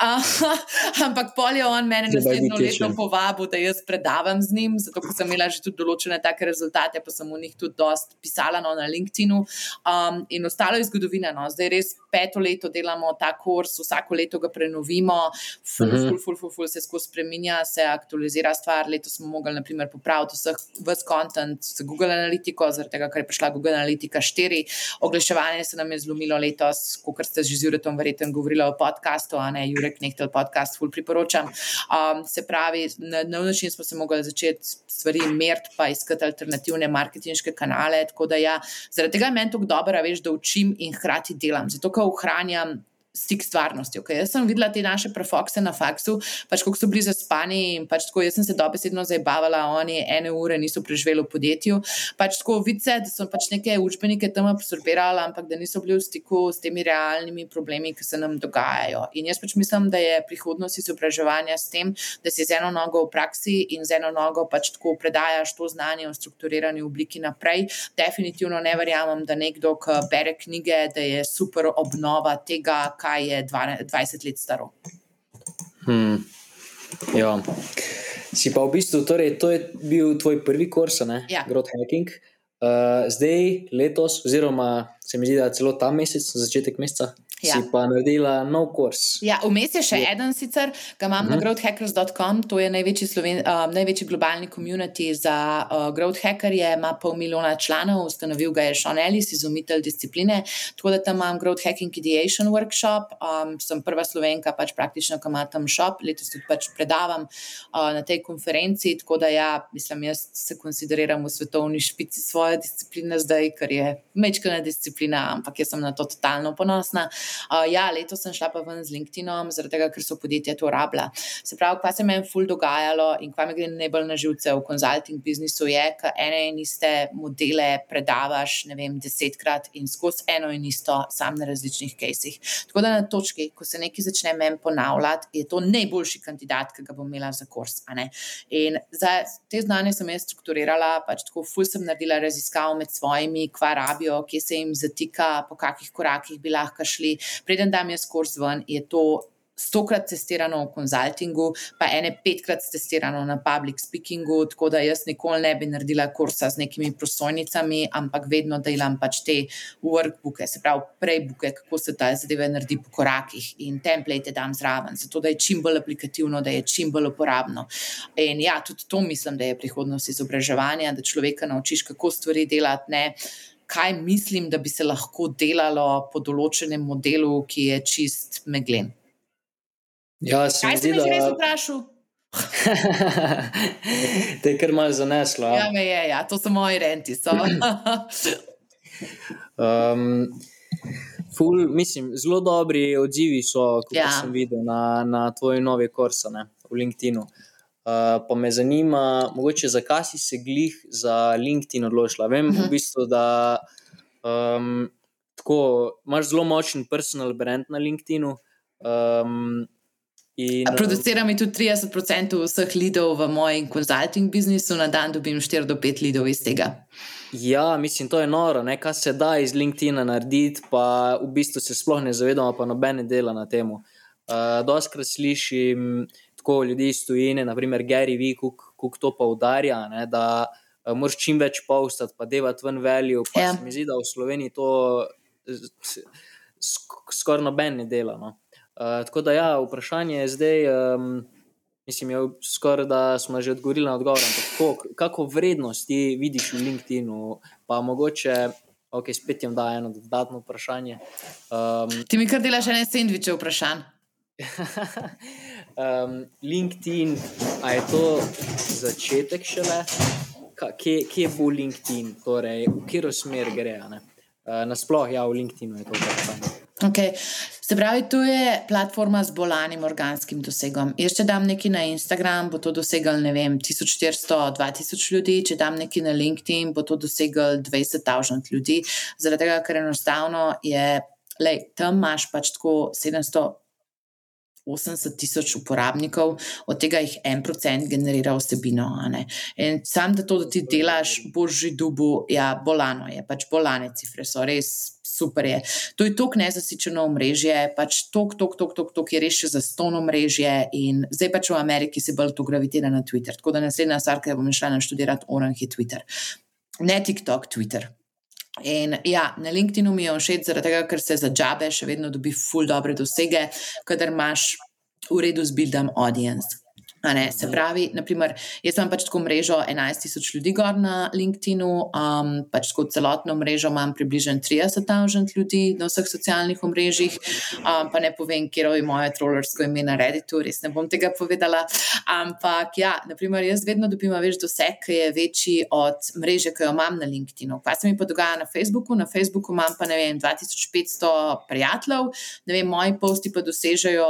Uh, ampak pol je on mene naslednjo leto povabil, da jaz predavam z njim, zato ker sem imela že tudi določene take rezultate, pa sem v njih tudi dost pisala no, na LinkedIn-u. Um, in ostalo je zgodovina. No. Zdaj res peto leto delamo ta kurs, vsako leto ga prenovimo, ful, Mhm. ful, ful, ful, ful se skozi spreminja, se aktualizira stvar. Letos smo mogli naprimer popraviti vseh vse kontent z Google Analytico, zaradi tega, ker je prišla Google Analytica 4. Oglaševanje se nam je zlomilo letos, kot ste že z Juretom verjetno govorili o podkastu, a ne Jurek Nehtel podcast, ful priporočam. Um, se pravi, na nov način smo se mogli začeti stvari meriti, pa iskati alternativne marketinške kanale. Tako da ja, zaradi tega je meni tako dobro, veš, da učim in hkrati delam, zato ker ohranjam. Stik s stvarnostjo. Okay, jaz sem videla te naše prefokse na faksu, pač kako so bili zaspani in pač tako, jaz sem se dobesedno zabavala, oni ene ure niso preživeli v podjetju. Pač tako vice, da so pač neke učbenike tam absorbirali, ampak da niso bili v stiku s temi realnimi problemi, ki se nam dogajajo. In jaz pač mislim, da je prihodnost izobraževanja s tem, da si z eno nogo v praksi in z eno nogo pač tako predajaš to znanje v strukturirani obliki naprej. Definitivno ne verjamem, da nekdo, ki bere knjige, da je super obnova tega, kaj je 12 20 let staro. Hmm. Ja. Si pa v bistvu, torej, to je bil tvoj prvi kurs? Ja. Growth hacking. Uh, zdaj, letos, oziroma se mi zdi, da celo ta mesec, začetek meseca, Ja. si pa naredila nov kurs. Ja, vmes je še eden sicer, ga imam uh -huh. na growthhackers.com, to je največji, sloven, uh, največji globalni komunity za uh, growth hackerje, ima pol milijona članov, ustanovil ga je Sean Ellis, izumitelj discipline. Tako da tam imam Growth Hacking Ideation Workshop, um, sem prva slovenka, pač praktično, ki ima tam shop, letos tudi pač predavam uh, na tej konferenci. Tako da ja, mislim, jaz se konsideriram v svetovni špici svoje discipline zdaj, ker je mečkana disciplina, ampak jaz sem na to totalno ponosna. Uh, ja, letos sem šla pa ven z LinkedInom, zaradi tega, ker so podjetja to rabila. Se pravi, kaj se meni ful dogajalo in kaj me gre najbolj na živce v konzulting biznisu, je, da ene in iste modele predavaš, ne vem, desetkrat in skozi eno in isto, sam na različnih kajsih. Tako da na točki, ko se nekaj začne meni ponavljati, je to najboljši kandidat, ki ga bom imela za kurs. In za te znanje sem jaz strukturirala, pač tako ful sem naredila raziskav med svojimi, kva rabijo, kje se jim zatika, po kakih korakih bi lahko šli. Preden dam jaz kurs ven, je to stokrat testirano v konzultingu, pa ene petkrat testirano na public speakingu, tako da jaz nikoli ne bi naredila kursa z nekimi prosojnicami, ampak vedno delam pač te workbooke, se pravi prejbuke, kako se ta zadeve naredi po korakih in template dam zraven, zato da je čim bolj aplikativno, da je čim bolj uporabno. In ja, tudi to mislim, da je prihodnost izobraževanja, da človeka naučiš, kako stvari delati. Ne, kaj mislim, da bi se lahko delalo po določenem modelu, ki je čist meglen. Ja, se mi Kaj me že res vprašal? te je kar malo zaneslo. Ja, me je, ja, to so moji renti. So. Um, ful, mislim, zelo dobri odzivi so, kot Ja. sem videl na, na tvoji novi kurs na LinkedIn. Uh, pa me zanima, mogoče zakaj si se glih za LinkedIn odločila. Vem, uh Mhm. -huh. v bistvu, da um, tako, imaš zelo močen personal brand na LinkedIn. Um, in, Producira mi tudi 30% vseh lidov v mojem konzulting biznisu, na dan dobim 4 do 5 lidov iz tega. Ja, mislim, to je noro, ne? kaj se da iz LinkedIn narediti, pa v bistvu se sploh ne zavedamo, pa nobene dela na tem. Uh, Doskrat slišim tako ljudi iz tujine, naprimer Gary V, kako to pa udarja, ne? da uh, moraš čim več postati, pa devati ven velju. Pa Ja. se mi zdi, da v Sloveniji to sk- skoraj noben ne dela. No? Uh, tako da ja, vprašanje je zdaj. Um, Mislim, je skoraj da smo že odgovorili na odgovor. Kako, kako vrednost ti vidiš v LinkedIn-u, pa mogoče, ok, spet jim da eno dodatno vprašanje. Um, Ti mi kar delaš ene sendviče vprašanj. um, LinkedIn, a je to začetek šele? Kje, kje bo LinkedIn, torej v katero smer gre? ne? Uh, Nasploh, ja, v LinkedIn-u je to vprašanje. Okay. Se pravi, to je platforma z bolanim organskim dosegom. Jaz, če dam nekaj na Instagram, bo to dosegel, ne vem, 1400-2000 ljudi, če dam nekaj na LinkedIn, bo to dosegel 20.000 ljudi. Zaradi tega, ker enostavno je, lej, tam imaš pač tako 700. 80 tisoč uporabnikov, od tega jih en procent generira vsebino. In sam, da to, da ti delaš, boš že dubu, ja, bolano je, pač bolane cifre so res super. Je. To je tok nezasičeno omrežje, pač tok, tok, tok, tok, tok je res še za ston omrežje in zdaj pač v Ameriki se bolj to gravitira na Twitter. Tako da naslednja stvar, ki bom šla naštudirati, orang je Twitter. Ne TikTok, Twitter. In ja, na LinkedIn-u mi je všeč, tega, ker se za džabe še vedno dobi ful dobre dosege, kadar imaš v redu zbildam audience. Ne, se pravi, naprimer, jaz imam pač tako mrežo 11 tisoč ljudi gor na LinkedIn-u, um, pač kot celotno mrežo imam približno 30 tisoč ljudi na vseh socialnih omrežjih, um, pa ne povem, kje je moje trollersko ime na Redditu, res ne bom tega povedala. Ampak ja, naprimer, jaz vedno dobim več doseg, ki je večji od mreže, ki jo imam na LinkedIn-u. Kaj se mi pa dogaja na Facebooku? Na Facebooku imam pa ne vem, 2500 prijateljev, ne vem, moji posti pa dosežejo,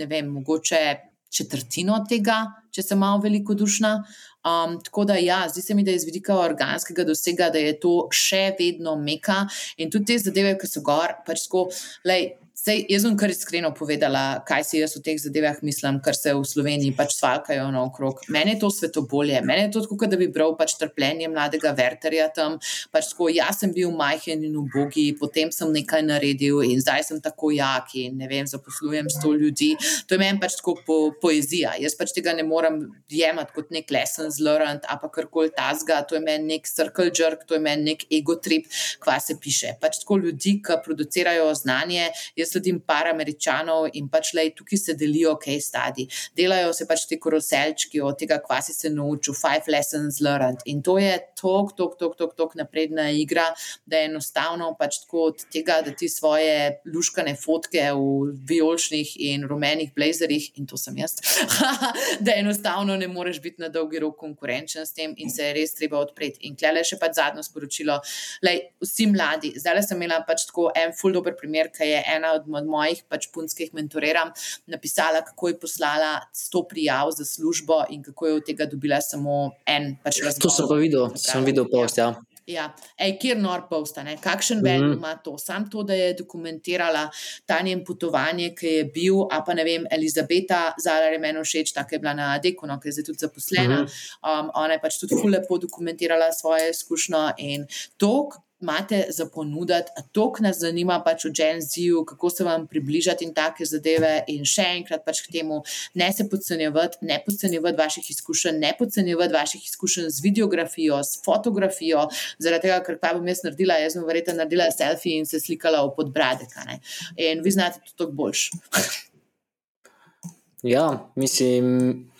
ne vem, mogoče četrtino tega, če sem malo velikodušna. Um, tako da, ja, zdi se mi, da je iz vidika organskega dosega, da je to še vedno meka in tudi te zadeve, ki so gor, pač tako, lej, Sej, jaz bom kar iskreno povedala, kaj si jaz o teh zadevah mislim, kar se v Sloveniji pač svalkajo naokrog. Meni je to sveto bolje, meni je to tako, da bi bral pač trpljenje mladega Verterja tam. Pač tako, jaz sem bil majhen in ubogi, potem sem nekaj naredil in zdaj sem tako jak in ne vem, zaposlujem sto ljudi. To je meni pač tako po, poezija. Jaz pač tega ne morem jemati kot nek lessons learned ali kar koli tasga. To je meni nek circle jerk, to je meni nek ego trip, kva se piše. Pač tako ljudi, ki producirajo znanje sledim par američanov in pač le tukaj se delijo, okay, stadi. Delajo se pač ti koroselčki od tega, kva si se naučil, five lessons learned. In to je tok, tok, tok, tok, tok napredna igra, da je enostavno pač tako od tega, da ti svoje luškane fotke v vijoličnih in rumenih blazerjih, in to sem jaz, da enostavno ne moreš biti na dolgi rok konkurenčen s tem in se je res treba odpreti. In klele še pač zadnjo sporočilo, da vsi mladi, zdaj sem imela pač tako en full dober primer, ki je ena od od mojih pač punc, ki jih mentoriram, napisala, kako je poslala 100 prijav za službo in kako je od tega dobila samo en. Pač to sem pa videl, sem videl post. Ja. Ja, ej, kjer nor postane, kakšen mm -hmm. ven ima to. Sam to, da je dokumentirala ta njen potovanje, ki je bil, a pa ne vem, Elizabeta, zala je meni všeč, tako je bila na Dekonu, ki je zdaj tudi zaposlena. Mm -hmm. um, ona je pač tudi fulepo dokumentirala svoje izkušnje in to, imate za ponuditi, to, kar nas zanima pač v Gen Z-u, kako se vam približati in take zadeve. In še enkrat pač k temu, ne se podcenjevati, ne podcenjevati vaših izkušenj, ne podcenjevati vaših izkušenj z videografijo, s fotografijo, zaradi tega, ker kaj bom jaz naredila, jaz bom verjetno naredila selfie in se slikala v podbradek. In vi znate to tako boljš. ja, mislim.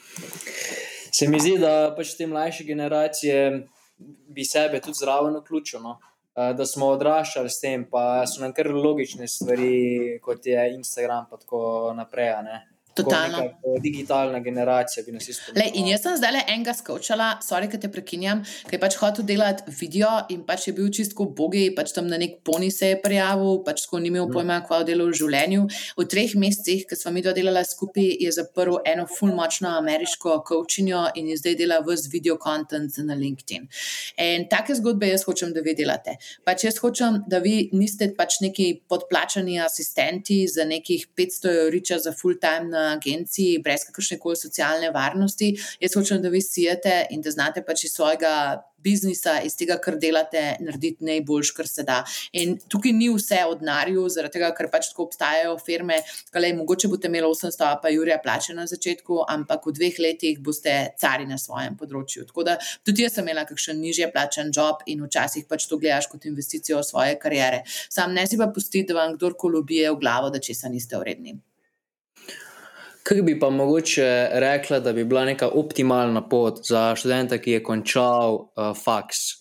Se mi zdi, da pač te mlajše generacije bi sebe tudi zraven vključili. No? Eh, da smo odraščali s tem, pa so nam kar logične stvari, kot je Instagram, in tako naprej. Totalno. Digitalna generacija bi nas izpolnila. In jaz sem zdaj le enega skočila, sorry, ki te prekinjam, ki je pač hotel delati video in pač je bil čisto bogi, pač tam na nek poni se je prijavil, pač tako ni imel mhm. pojma, kva je delal v življenju. V treh mesecih, ki smo mi to delali skupaj, je zaprl eno full močno ameriško coachinjo in je zdaj delal vse video content na LinkedIn. In take zgodbe jaz hočem, da vi delate. Pač jaz hočem, da vi niste pač neki podplačani asistenti za nekih 500 euriča za full time na agenciji, brez kakršne koli socialne varnosti. Jaz hočem, da vi sijete in da znate pač iz svojega biznisa, iz tega, kar delate, narediti najboljš, kar se da. In tukaj ni vse od narju, zaradi tega, ker pač tako obstajajo firme, ki mogoče boste imeli 800, pa Jurija plače na začetku, ampak v dveh letih boste cari na svojem področju. Tako da tudi jaz sem imela kakšen nižje plačen job in včasih pač to gledaš kot investicijo v svoje kariere. Sam ne si pa pustiti, da vam kdorkoli ubije v glavo, da česa niste vredni. Kaj bi pa mogoče rekla, da bi bila neka optimalna pot za študenta, ki je končal uh, faks?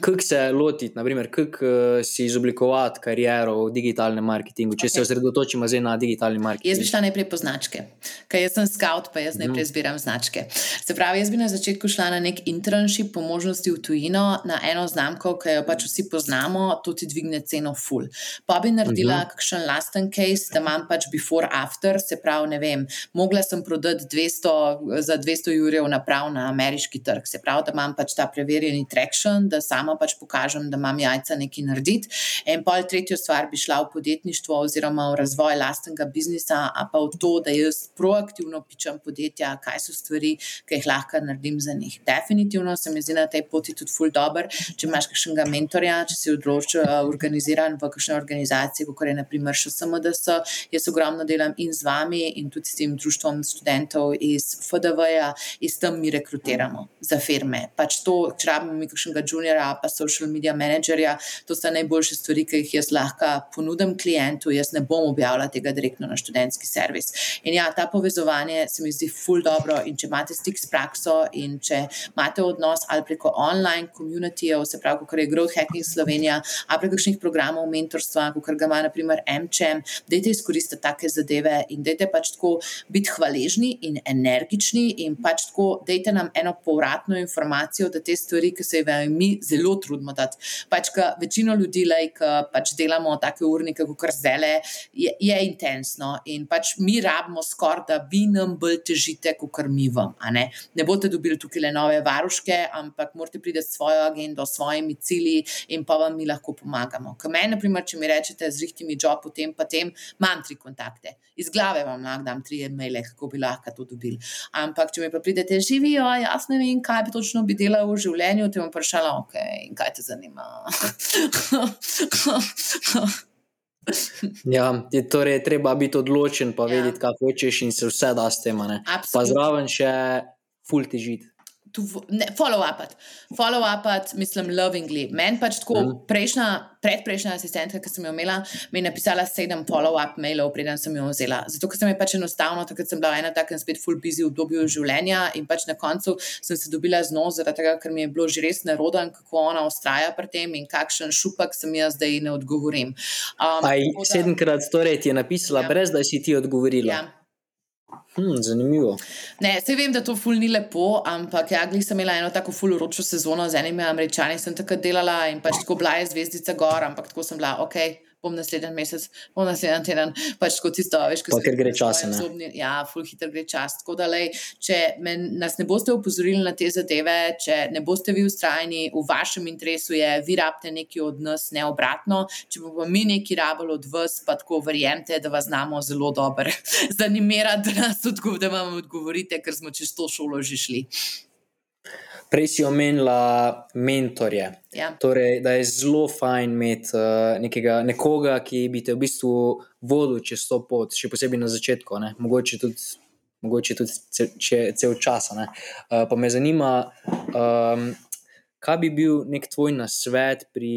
Kako se lotiti, naprimer, kako uh, si izoblikovati kariero v digitalnem marketingu, če okay. se osredotočimo zdaj na digitalni marketing? Jaz bi šla najprej po značke, ker jaz sem scout, pa jaz najprej mhm. zbiram značke. Se pravi, jaz bi na začetku šla na nek internship, po možnosti v tujino, na eno znamko, ki jo pač vsi poznamo, to ti dvigne ceno full. Pa bi naredila uh mhm. -huh. kakšen lasten case, da imam pač before after, se pravi, ne vem, mogla sem prodati 200, za 200 jurjev naprav na ameriški trg, se pravi, da imam pač ta preverjeni traction, da sam sama pač pokažem, da imam jajca nekaj narediti. In pol tretjo stvar bi šla v podjetništvo oziroma v razvoj lastnega biznisa, a pa v to, da jaz proaktivno pičem podjetja, kaj so stvari, ki jih lahko naredim za njih. Definitivno se mi zdi na tej poti tudi ful dobr, če imaš kakšnega mentorja, če si odločen, uh, organiziran v kakšni organizaciji, kot je naprimer še SMDS. Jaz ogromno delam in z vami in tudi s tem društvom študentov iz FDV-ja, in s tem mi rekrutiramo za firme. Pač to, če rabimo mi kakšnega juniora, pa social media managerja. To so najboljše stvari, ki jih jaz lahko ponudim klientu. Jaz ne bom objavila tega direktno na študentski servis. In ja, ta povezovanje se mi zdi ful dobro. In če imate stik s prakso in če imate odnos ali preko online komunitijev, se pravi, kot je Growth Hacking Slovenija, ali preko kakšnih programov mentorstva, kot ga ima naprimer MČM, dajte izkoristiti take zadeve in dajte pač tako biti hvaležni in energični in pač tako dajte nam eno povratno informacijo, da te stvari, ki se jih mi zelo zelo trudimo. Pač, večino ljudi, ki pač delamo take urnike, kot zdaj, je, je intensno in pač mi rabimo skoraj, da vi nam bolj težite, kot mi vam. Ne? ne boste dobili tukaj le nove varuške, ampak morate priti s svojo agendo, s svojimi cilji in pa vam mi lahko pomagamo. Meni, naprimer, če mi rečete, zrihti mi job, potem pa tem, imam tri kontakte. Iz glave vam lahko dam tri e-maile, kako bi lahko to dobili. Ampak, če mi pa pridete živijo, jaz ne vem, kaj bi točno bi delal v življenju, te bom vprašala, ok, in kaj te zanima. ja, je torej treba biti odločen, pa ja. vedeti, kaj hočeš, in se vse da s tem. Pa zraven še full težiti follow-up, follow-up, mislim, lovingly. Meni pač tako, mm. prejšnja, predprejšnja asistentka, ki sem jo imela, mi je napisala sedem follow-up mailov, preden sem jo vzela. Zato, ker sem je pač enostavno, takrat sem bila ena takem spet full busy v obdobju življenja in pač na koncu sem se dobila z njo, zaradi tega, ker mi je bilo že res neroden, kako ona ustraja pri tem in kakšen šupak sem jaz, da ji ne odgovorim. Um, Aj, sedemkrat torej ti je napisala, ja. brez da si ti odgovorila. Ja. Hmm, zanimivo. Ne, vse vem, da to ful ni lepo, ampak ja, sem imela eno tako ful uročo sezono z enimi američani, sem takrat delala in pač tako bila je zvezdica gor, ampak tako sem bila, ok, bom naslednji mesec, bom naslednji teden, pač kot tisto, veš, kaj se tiče. Gre čas. Ja, full hitro gre čas. Tako da, lej, če me, nas ne boste upozorili na te zadeve, če ne boste vi ustrajni, v vašem interesu je, vi rabite nekaj od nas, ne obratno. Če bomo mi nekaj rabili od vas, pa tako verjemite, da vas znamo zelo dobro zanimirati, da, odgov, da vam odgovorite, ker smo čez to šolo že šli. Prej si omenila mentorje. Ja. Torej, da je zelo fajn imeti uh, nekega, nekoga, ki bi te v bistvu vodil čez to pot, še posebej na začetku, ne? mogoče tudi, mogoče tudi cel, cel čas. Uh, pa me zanima, um, kaj bi bil nek tvoj nasvet pri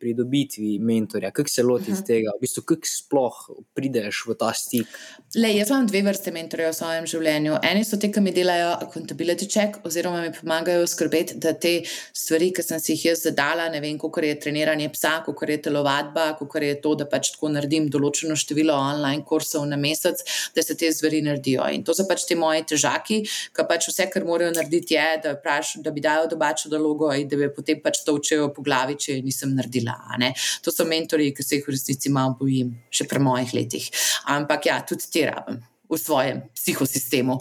pridobitvi mentorja, kako se loti uh -huh. tega, v bistvu, kako sploh prideš v ta stik? Le, jaz imam dve vrste mentorjev v svojem življenju. Eni so ti, ki mi delajo accountability check, oziroma mi pomagajo skrbeti, da te stvari, ki sem si jih jaz zadala, ne vem, kako je treniranje psa, kako je telovadba, kako je to, da pač tako naredim določeno število online kursov na mesec, da se te stvari naredijo. In to so pač ti moji težaki, ki pač vse, kar morajo narediti, je, da, praš, da bi dal dobačo nalogo da me potem pač to učijo po glavi, če nisem naredila. To so mentori, ki se jih v resnici malo bojim, še pri mojih letih. Ampak ja, tudi ti rabim. V svojem psihosistemu.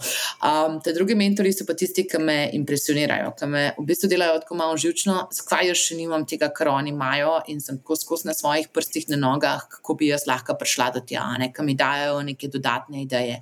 Um, te druge mentori so pa tisti, ki me impresionirajo, ki me v bistvu delajo tako malo živčno, zakaj jaz še nimam tega, kar oni imajo in sem tako skozi na svojih prstih na nogah, kako bi jaz lahko prišla do tega, ne, ki mi dajo neke dodatne ideje.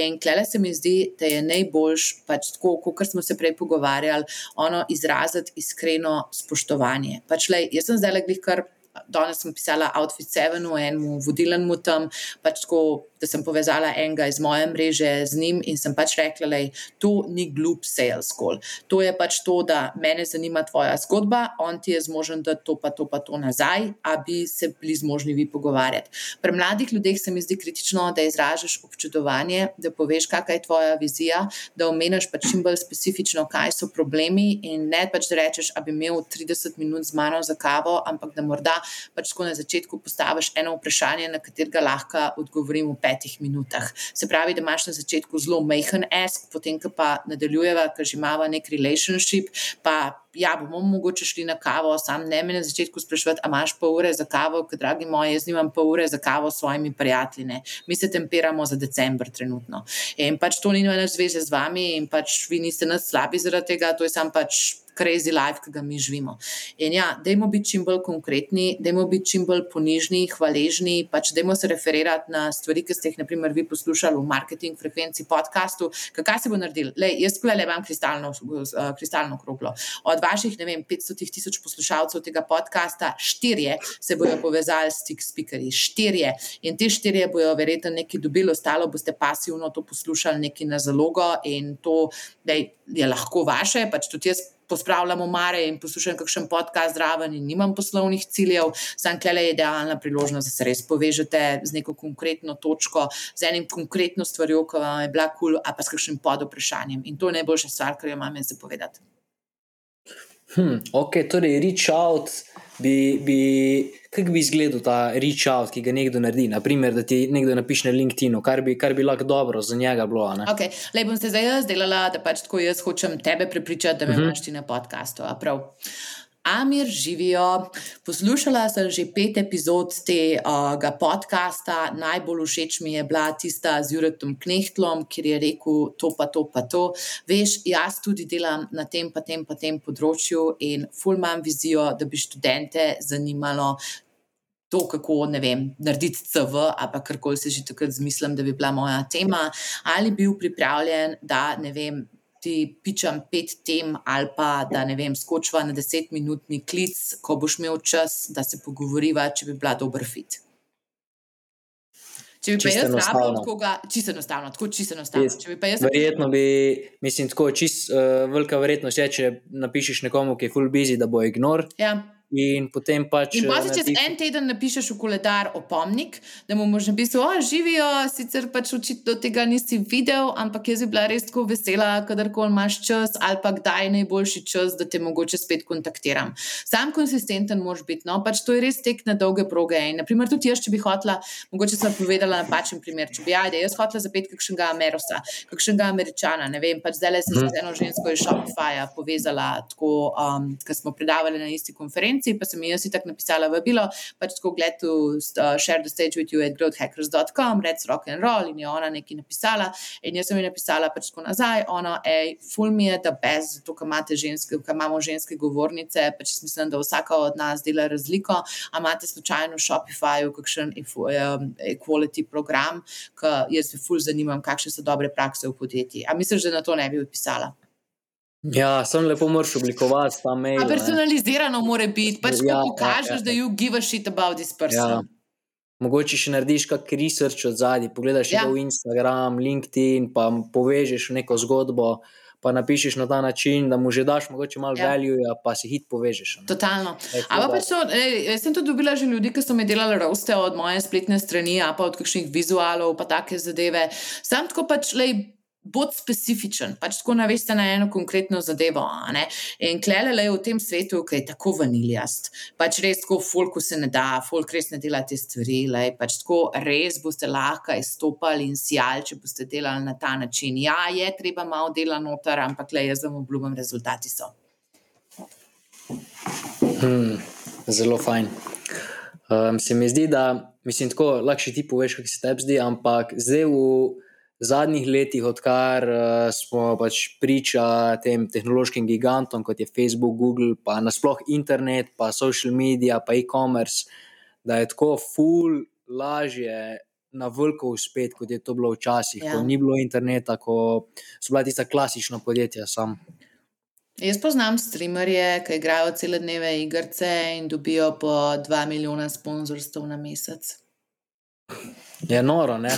In klele se mi zdi, da je najboljš, pač tako, kot smo se prej pogovarjali, ono izraziti iskreno spoštovanje. Pač, lej, jaz sem zdaj le glih kar. Danes sem pisala Outfit 7 v enem vodilnem tam, pač tako da sem povezala enega iz moje mreže z njim in sem pač rekla, da to ni glup sales call. To je pač to, da me zanima tvoja zgodba, on ti je zmožen dati to, pa to, pa to nazaj, a bi se bili zmožni vi pogovarjati. Pri mladih ljudeh se mi zdi kritično, da izražaš občudovanje, da poveš, kakšna je tvoja vizija, da omeniš pač čim bolj specifično, kaj so problemi in ne pač da rečeš, da bi imel 30 minut z mano za kavo, ampak da morda pač na začetku postaviš eno vprašanje, na katerega lahko odgovorim v petih minutah. Se pravi, da imaš na začetku zelo majhen ask, potem pa nadaljujeva, ker že imamo nek relationship. Pa ja, bomo mogoče šli na kavo, sam ne me na začetku sprašovati, a imaš pol ure za kavo, ker dragi moji, jaz nimam pol ure za kavo s svojimi prijatelji. Ne. Mi se temperamo za decembr trenutno. In pač to ni nobene zveze z vami, in pač vi niste nas slabi zaradi tega, to je sam pač crazy life, ki ga mi živimo. In ja, dajmo biti čim bolj konkretni, dajmo biti čim bolj ponižni, hvaležni, pač dajmo se referirati na stvari, ki ste jih, naprimer, vi poslušali v marketing frekvenci podkastu. Kaj se bo naredil? Lej, jaz tukaj le imam kristalno, uh, kristalno kroglo. Od vaših, ne vem, 500 tisoč poslušalcev tega podcasta, štirje se bodo povezali s tik speakerji, štirje. In te štirje bodo verjetno nekaj dobili, ostalo boste pasivno to poslušali, nekaj na zalogo in to dej, je lahko vaše, pač tudi jaz pospravljam omare in poslušam kakšen podcast zraven in nimam poslovnih ciljev, sam klele idealna priložnost, da se res povežete z neko konkretno točko, z enim konkretno stvarjo, ki vam je bila kul, cool, a pa s kakšnim podoprašanjem. In to je najboljša stvar, kar jo imam jaz zapovedati. Hmm, ok, torej reach out bi, bi, kako bi izgledal ta reach out, ki ga nekdo naredi? Naprimer, da ti nekdo napiše na LinkedIn, kar bi, kar bi lahko dobro za njega bilo. Okay. Le bom se zdaj jaz delala, da pač tako jaz hočem tebe prepričati, da me uh mhm. -huh. imaš ti na podkastu. Amir živijo. Poslušala sem že pet epizod tega podcasta, najbolj všeč mi je bila tista z Juretom Knehtlom, kjer je rekel: To pa to, pa to. Veš, jaz tudi delam na tem, pa tem, pa tem področju in ful imam vizijo, da bi študente zanimalo. To, kako vem, narediti CV, ali kar koli se že takrat zmislim, da bi bila moja tema, ali bil pripravljen, da ne vem, ti pičam pet tem, ali pa da ne vem, skočiva na desetminutni klic, ko boš imel čas, da se pogovoriva, če bi bila dober fit. Če bi pa jaz rabila koga, čisto enostavno, tako čisto enostavno. Če bi pa jaz. Verjetno bi, mislim, tako čisto uh, velika verjetnost je, če napišeš nekomu, ki je full busy, da bo ignor. Ja. In potem pač. In pa si čez en teden napišeš v koledar opomnik, da mu možno pisati, da živijo, sicer pač očitno tega nisi videl, ampak jaz bi bila res tako vesela, kadarkoli imaš čas, ali pa kdaj je najboljši čas, da te mogoče spet kontaktiram. Sam konsistenten moraš biti, no pač to je res tek na dolge proge. In, naprimer, tudi jaz, če bi hotla, mogoče sem povedala napačen primer, če bi ajde, jaz hotla zapeti kakšnega Amerosa, kakšnega Američana, ne vem, pač zdaj le sem hmm. z eno žensko iz Shopifyja povezala, tako, um, ker smo predavali na isti konferenci konferenci, pa sem jaz tako napisala vabilo, pač tako gledati, uh, share the stage with you at growthhackers.com, rec rock and roll in je ona nekaj napisala. In jaz sem ji napisala pač tako nazaj, ona, hej, full me je, da bez, zato, ker imate ženske, ker imamo ženske govornice, pač mislim, da vsaka od nas dela razliko, a imate slučajno v Shopifyju kakšen equality program, ker jaz se full zanimam, kakšne so dobre prakse v podjetji. A misliš, da na to ne bi pisala? Ja, sem lepo moraš oblikovati ta mail. A personalizirano ne. mora biti, pač ja, pokažeš, ja, ja. da you give a shit about this person. Ja. Mogoče še narediš kakšen research od zadaj, pogledaš ja. v Instagram, LinkedIn, pa povežeš neko zgodbo. Pa napišeš na ta način, da mu že daš mogoče malo ja. value, pa si hit povežeš. Ne? Totalno. Ampak pač to, ej, jaz sem tudi dobila že ljudi, ki so mi delali roste od moje spletne strani, pa od kakšnih vizualov, pa take zadeve. Sam tako pač, lej, bod specifičen, pač tako naveste na eno konkretno zadevo. In klele je v tem svetu, ki je tako vaniljast, pač res tako, folku se ne da, folk res ne dela te stvari, lej, pač tako res boste lahko izstopali in sjali, če boste delali na ta način. Ja, je treba malo dela noter, ampak le jaz vam obljubim, rezultati so. Hmm, zelo fajn. Um, se mi zdi, da mislim, tako lahko ti poveš, kako se tebi zdi, ampak zdaj v zadnjih letih, odkar uh, smo pač priča tem tehnološkim gigantom, kot je Facebook, Google, pa nasplošno internet, pa social media, pa e-commerce, da je tako ful lažje. Na vrhu uspet, kot je to bilo včasih, ja. ko ni bilo interneta, ko so bila tista klasična podjetja. Sam. Jaz poznam streamerje, ki igrajo cele dneve igrice in dobijo po 2 milijona sponzorstv na mesec. Je noro, ne?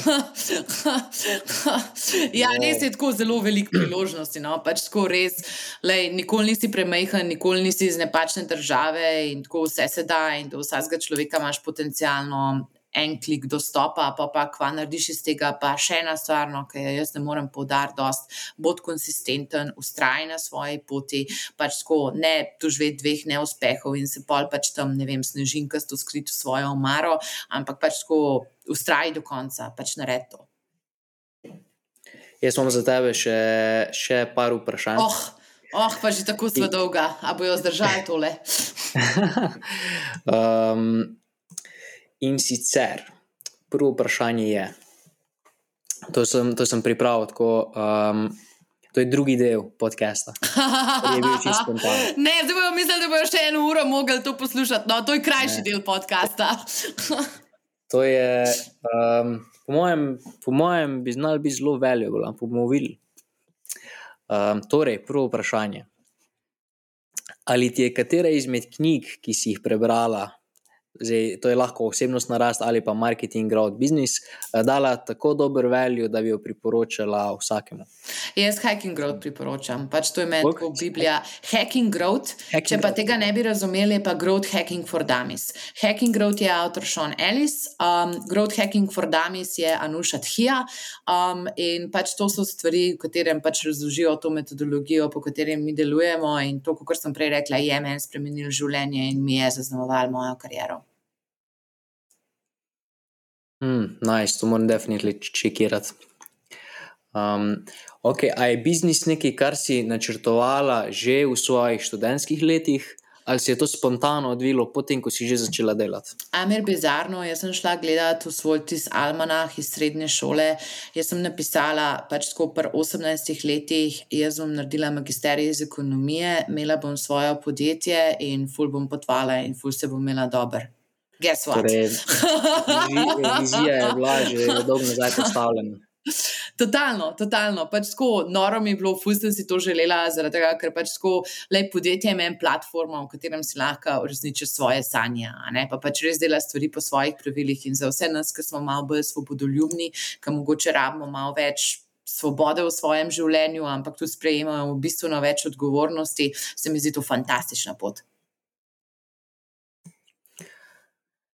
ja, res je tako zelo veliko priložnosti. No? Pač tako res, lej, nikoli nisi premajhen, nikoli nisi iz nepačne države in tako vse se da, in do vsakega človeka imaš potencialno en klik dostopa, pa pa kva narediš iz tega. Pa še ena stvar, no, ki jo jaz ne morem poudariti, dost, bod konsistenten, ustraj na svoji poti, pač tako ne doživeti dveh neuspehov in se pol pač tam, ne vem, snežinkasto skriti v svojo omaro, ampak pač tako ustraj do konca, pač nared to. Jaz imam za tebe še, še par vprašanj. Oh, oh, pa že tako zelo dolga, a bojo zdržali tole. um, In sicer, prvo vprašanje je, to sem, to sem pripravil tako. Um, To je drugi del podcasta. ne, zdaj bomo mislili, da bojo še eno uro mogli to poslušati. No, to je krajši ne. del podcasta. to je, um, po, mojem, po mojem, bi znal biti zelo ampak bomo videli. Um, torej, prvo vprašanje. Ali ti je katera izmed knjig, ki si jih prebrala, Zdaj, to je lahko osebnostna rast ali pa marketing, growth business, eh, dala tako dober value, da bi jo priporočala vsakemu. Jaz hacking growth priporočam, pač to je meni kot Biblija. Hacking growth, hacking če pa growth. tega ne bi razumeli, je pa growth hacking for dummies. Hacking growth je avtor Sean Ellis, um, growth hacking for dummies je Anuša Thia. Um, in pač to so stvari, v katerem pač razložijo to metodologijo, po kateri mi delujemo. In to, kot sem prej rekla, je meni spremenil življenje in mi je zaznamoval mojo kariero. Mm, nice, to moram definitivno čekirati. Um, okay, a je biznis nekaj, kar si načrtovala že v svojih študentskih letih, ali se je to spontano odvilo, potem ko si že začela delati? Amir bizarno, jaz sem šla gledati v svoj tis Almanah iz srednje šole. Jaz sem napisala, pač pri 18 letih, jaz bom naredila magisterij iz ekonomije, imela bom svoje podjetje in ful bom potvala in ful se bom imela dober. Guess what? Torej, vizi- vizija je bila že dolgo nazaj postavljena. Totalno, totalno. Pač tako noro mi je bilo, ful sem si to želela, zaradi tega, ker pač tako le podjetje ima eno platformo, v katerem si lahko uresničiš svoje sanje, a ne pa pač res dela stvari po svojih pravilih. In za vse nas, ki smo malo bolj svobodoljubni, ki mogoče rabimo malo več. Svobode v svojem življenju, ampak tudi sprejemajo bistveno več odgovornosti, se mi zdi to fantastična pot.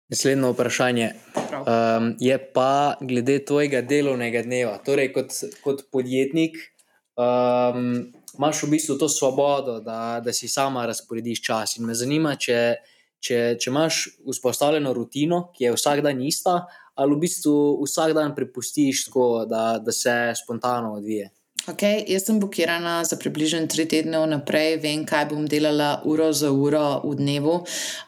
Naslednje vprašanje Prav. um, je pa glede tvojega delovnega dneva. Torej, kot, kot podjetnik um, imaš v bistvu to svobodo, da, da si sama razporediš čas. In me zanima, če, če, če imaš vzpostavljeno rutino, ki je vsak dan ista, ali v bistvu vsak dan prepustiš tako, da, da se spontano odvije. Okay, jaz sem blokirana za približno tri tedne vnaprej, vem, kaj bom delala uro za uro v dnevu.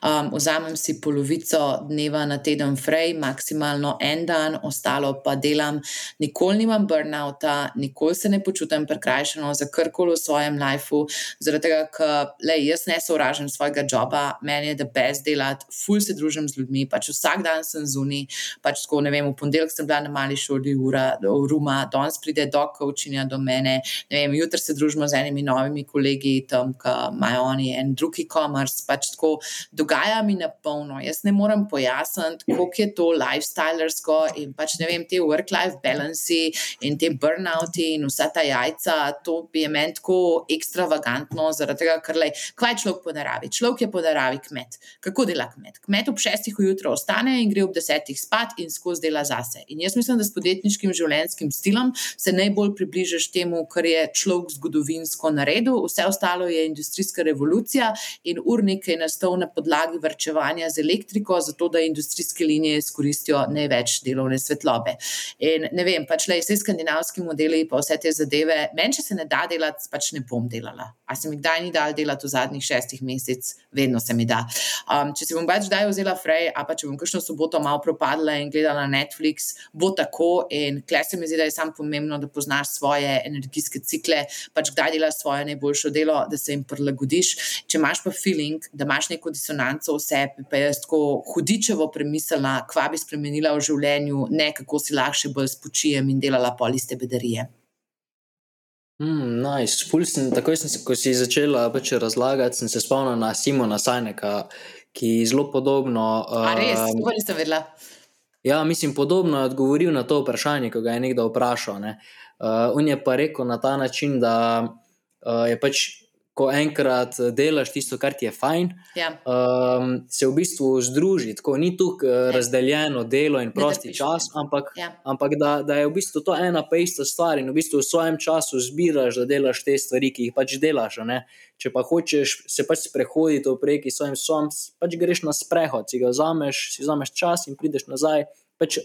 Um, vzamem si polovico dneva na teden fraj, maksimalno en dan, ostalo pa delam. Nikoli nimam burnouta, nikoli se ne počutim prekrajšano za karkoli v svojem lifeu, zaradi tega, ker le, jaz ne sovražim svojega joba, meni je da best delati, ful se družim z ljudmi, pač vsak dan sem zunaj, pač tako ne vem, v ponedeljek sem bila na mali šoli, ura, ruma, danes pride do kaučinja do mene. Ne vem, jutri se družimo z enimi novimi kolegi, tam, ki imajo oni en drug e-commerce. Pač tako dogaja mi na polno. Jaz ne morem pojasniti, koliko je to lifestylersko in pač ne vem, te work-life balance in te burnouti in vsa ta jajca. To je meni tako ekstravagantno, zaradi tega, ker le, kaj je človek po naravi? Človek je po naravi kmet. Kako dela kmet? Kmet ob šestih ujutro ostane in gre ob desetih spat in skozi dela zase. In jaz mislim, da s podjetniškim življenjskim stilom se najbolj približaš temu, kar je človek zgodovinsko naredil, vse ostalo je industrijska revolucija in urnik je nastal na podlagi vrčevanja z elektriko, zato da industrijske linije izkoristijo največ delovne svetlobe. In ne vem, pač le vse skandinavski modeli, pa vse te zadeve, meni, če se ne da delati, pač ne bom delala. A se mi kdaj ni dal delati v zadnjih šestih mesecih, vedno se mi da. Um, če si bom pač kdaj vzela frej, a pa če bom kakšno soboto malo propadla in gledala Netflix, bo tako. In klej se mi zdi, da je samo pomembno, da poznaš svoje energijske cikle, pač kdaj delaš svoje najboljše delo, da se jim prilagodiš. Če imaš pa feeling, da imaš neko disonanco v sebi, pa jaz tako hudičevo premislila, kva bi spremenila v življenju, ne kako si lahko še bolj spočijem in delala poliste bedarije. Mm, nice. Ful sem, takoj sem se, ko si začela pač razlagati, sem se spomnila na Simona Sajneka, ki je zelo podobno. A res, um, to pa nisem vedela. Ja, mislim, podobno je odgovoril na to vprašanje, ko ga je nekdo vprašal. Ne. Uh, on je pa rekel na ta način, da uh, je pač, ko enkrat delaš tisto, kar ti je fajn, Ja. um, se v bistvu združi. Tako ni tu uh, razdeljeno delo in prosti čas, ampak, Ja. ampak da, da je v bistvu to ena pa ista stvar in v bistvu v svojem času zbiraš, da delaš te stvari, ki jih pač delaš. ne. Če pa hočeš se pač sprehoditi v preki s svojim psom, pač greš na sprehod, si ga vzameš, si vzameš čas in prideš nazaj, pač,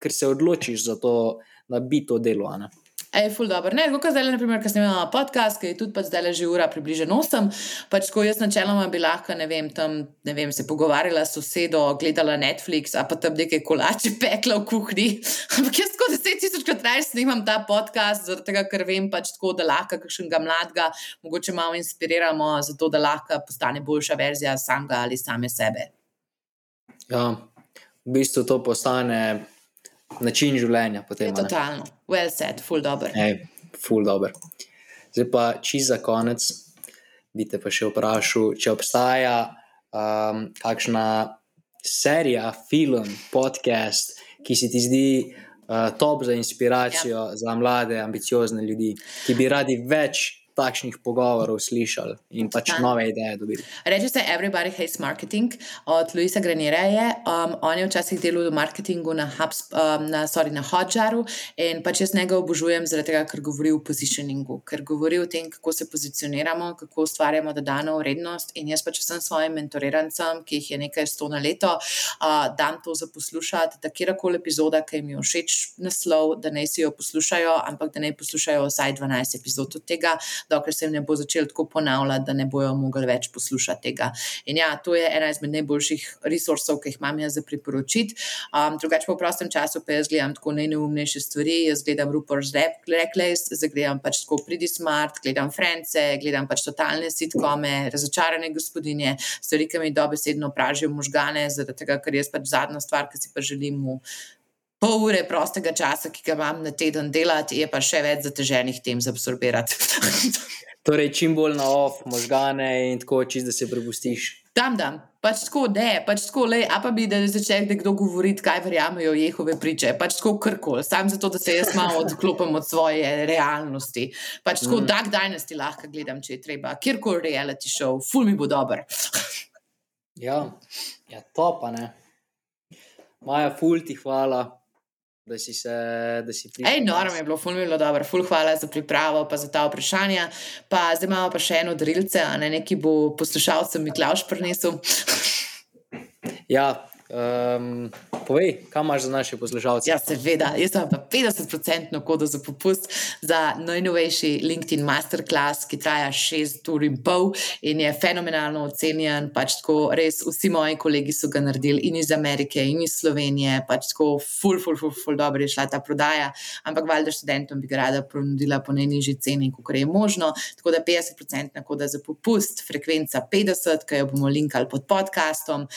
ker se odločiš za to, da bi to delo. ne. Ej, ful dobro. Ne, kot zdaj, naprimer, ker sem imela podcast, ki je tudi pač zdaj že ura, približno 8, pač ko jaz načeloma bi lahko, ne vem, tam, ne vem, se pogovarjala s sosedo, gledala Netflix, a pa tam nekaj kolače pekla v kuhinji. Ampak jaz tako deset tisočkrat raje snimam ta podcast, zaradi tega, ker vem pač tako, da lahko kakšnega mladega mogoče malo inspiriramo, zato da lahko postane boljša verzija samega ali same sebe. Ja, v bistvu to postane način življenja. Potem, Je a ne. totalno. Well said, ful dobro. Ej, ful dobr. Zdaj pa, čisto za konec, bi te pa še vprašal, če obstaja um, kakšna serija, film, podcast, ki se ti zdi uh, top za inspiracijo ja. za mlade, ambiciozne ljudi, ki bi radi več takšnih pogovorov slišali in pač Totalno. nove ideje dobili. Reče se Everybody Hates Marketing od Luisa Granira. Je. Um, on je včasih delal v marketingu na, Hubs, um, na, sorry, na Hotjaru in pač jaz njega obožujem, zaradi tega, ker govori o positioningu, ker govori o tem, kako se pozicioniramo, kako ustvarjamo dodano vrednost. In jaz pač vsem svojim mentorirancem, ki jih je nekaj sto na leto, uh, dam to za poslušati, da kjerkoli epizoda, ki jim je všeč naslov, da naj si jo poslušajo, ampak da naj poslušajo vsaj 12 epizod od tega, dokler se jim ne bo začel tako ponavljati, da ne bojo mogli več poslušati tega. In ja, to je ena izmed najboljših resursov, ki jih imam jaz za priporočiti. Um, drugače pa v prostem času pa jaz gledam tako najneumnejše stvari, jaz gledam Rupert's Reckless, zdaj gledam pač tako Pridi Smart, gledam France, gledam pač totalne sitkome, razočarane gospodinje, stvari, ki mi dobesedno pražijo možgane, zaradi tega, ker jaz pač zadnja stvar, ki si pa želim v pol ure prostega časa, ki ga imam na teden delati, je pa še več zateženih tem za absorbirati. torej, čim bolj na off, možgane in tako čist, da se prepustiš. Tam, da, pač tako, ne, pač tako, le, a pa bi, da začne nekdo govoriti, kaj verjamejo Jehove priče, pač tako krkoli, sam zato, da se jaz malo odklopim od svoje realnosti. Pač tako, mm. Dark Dynasty lahko gledam, če je treba, kjerkoli reality show, ful mi bo dober. ja, ja, to pa ne. Maja, ful ti hvala da si se, da si. Ej, norm je bilo, ful mi je bilo dobro, ful hvala za pripravo, pa za ta vprašanja. Pa zdaj imamo pa še eno darilce, a ne neki bo poslušalcem Miklaš prinesel. ja, Um, povej, kam imaš za naše poslušalce? Ja, seveda, jaz imam pa 50% kodo za popust za najnovejši LinkedIn Masterclass, ki traja 6 ur in pol in je fenomenalno ocenjen. Pač tako, res vsi moji kolegi so ga naredili in iz Amerike, in iz Slovenije. Pač tako, ful, ful, ful, ful, dobro je šla ta prodaja. Ampak valjda študentom bi ga rada ponudila po najnižji ceni, kot je možno. Tako da 50% kodo za popust, frekvenca 50, ki jo bomo linkali pod podcastom.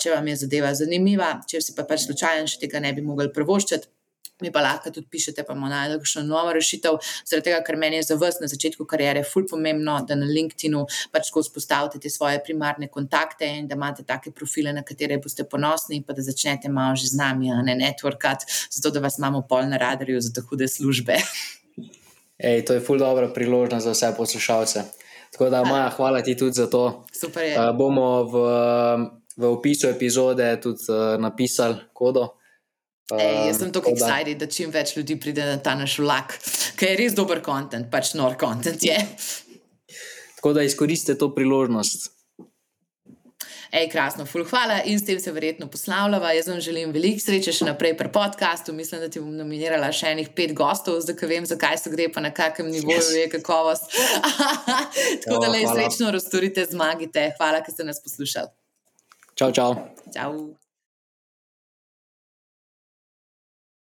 Če vam je zadeva zanimiva, če si pa pač slučajen, še tega ne bi mogli prvoščiti. Mi pa lahko tudi pišete, pa bomo našli kakšno novo rešitev. Zaradi tega, ker meni je za vas na začetku karijere ful pomembno, da na LinkedIn-u pač tako vzpostavite svoje primarne kontakte in da imate take profile, na katere boste ponosni, pa da začnete malo že z nami, a ne networkat, zato da vas imamo pol na radarju za tako hude službe. Ej, to je ful dobra priložnost za vse poslušalce. Tako da, Maja, hvala ti tudi za to. Super je. Uh, bomo v v opisu epizode tudi uh, napisali kodo. Ej, jaz sem tako excited, da čim več ljudi pride na ta naš vlak, ker je res dober kontent, pač nor kontent je. Tako da izkoristite to priložnost. Ej, krasno, ful, hvala in s tem se verjetno poslavljava. Jaz vam želim veliko sreče še naprej pri podkastu. Mislim, da ti bom nominirala še enih pet gostov, zdaj ka vem, zakaj se gre, pa na kakem nivoju yes. je kakovost. Tako da le srečno razturite, zmagite. Hvala, ker ste nas poslušali. 招招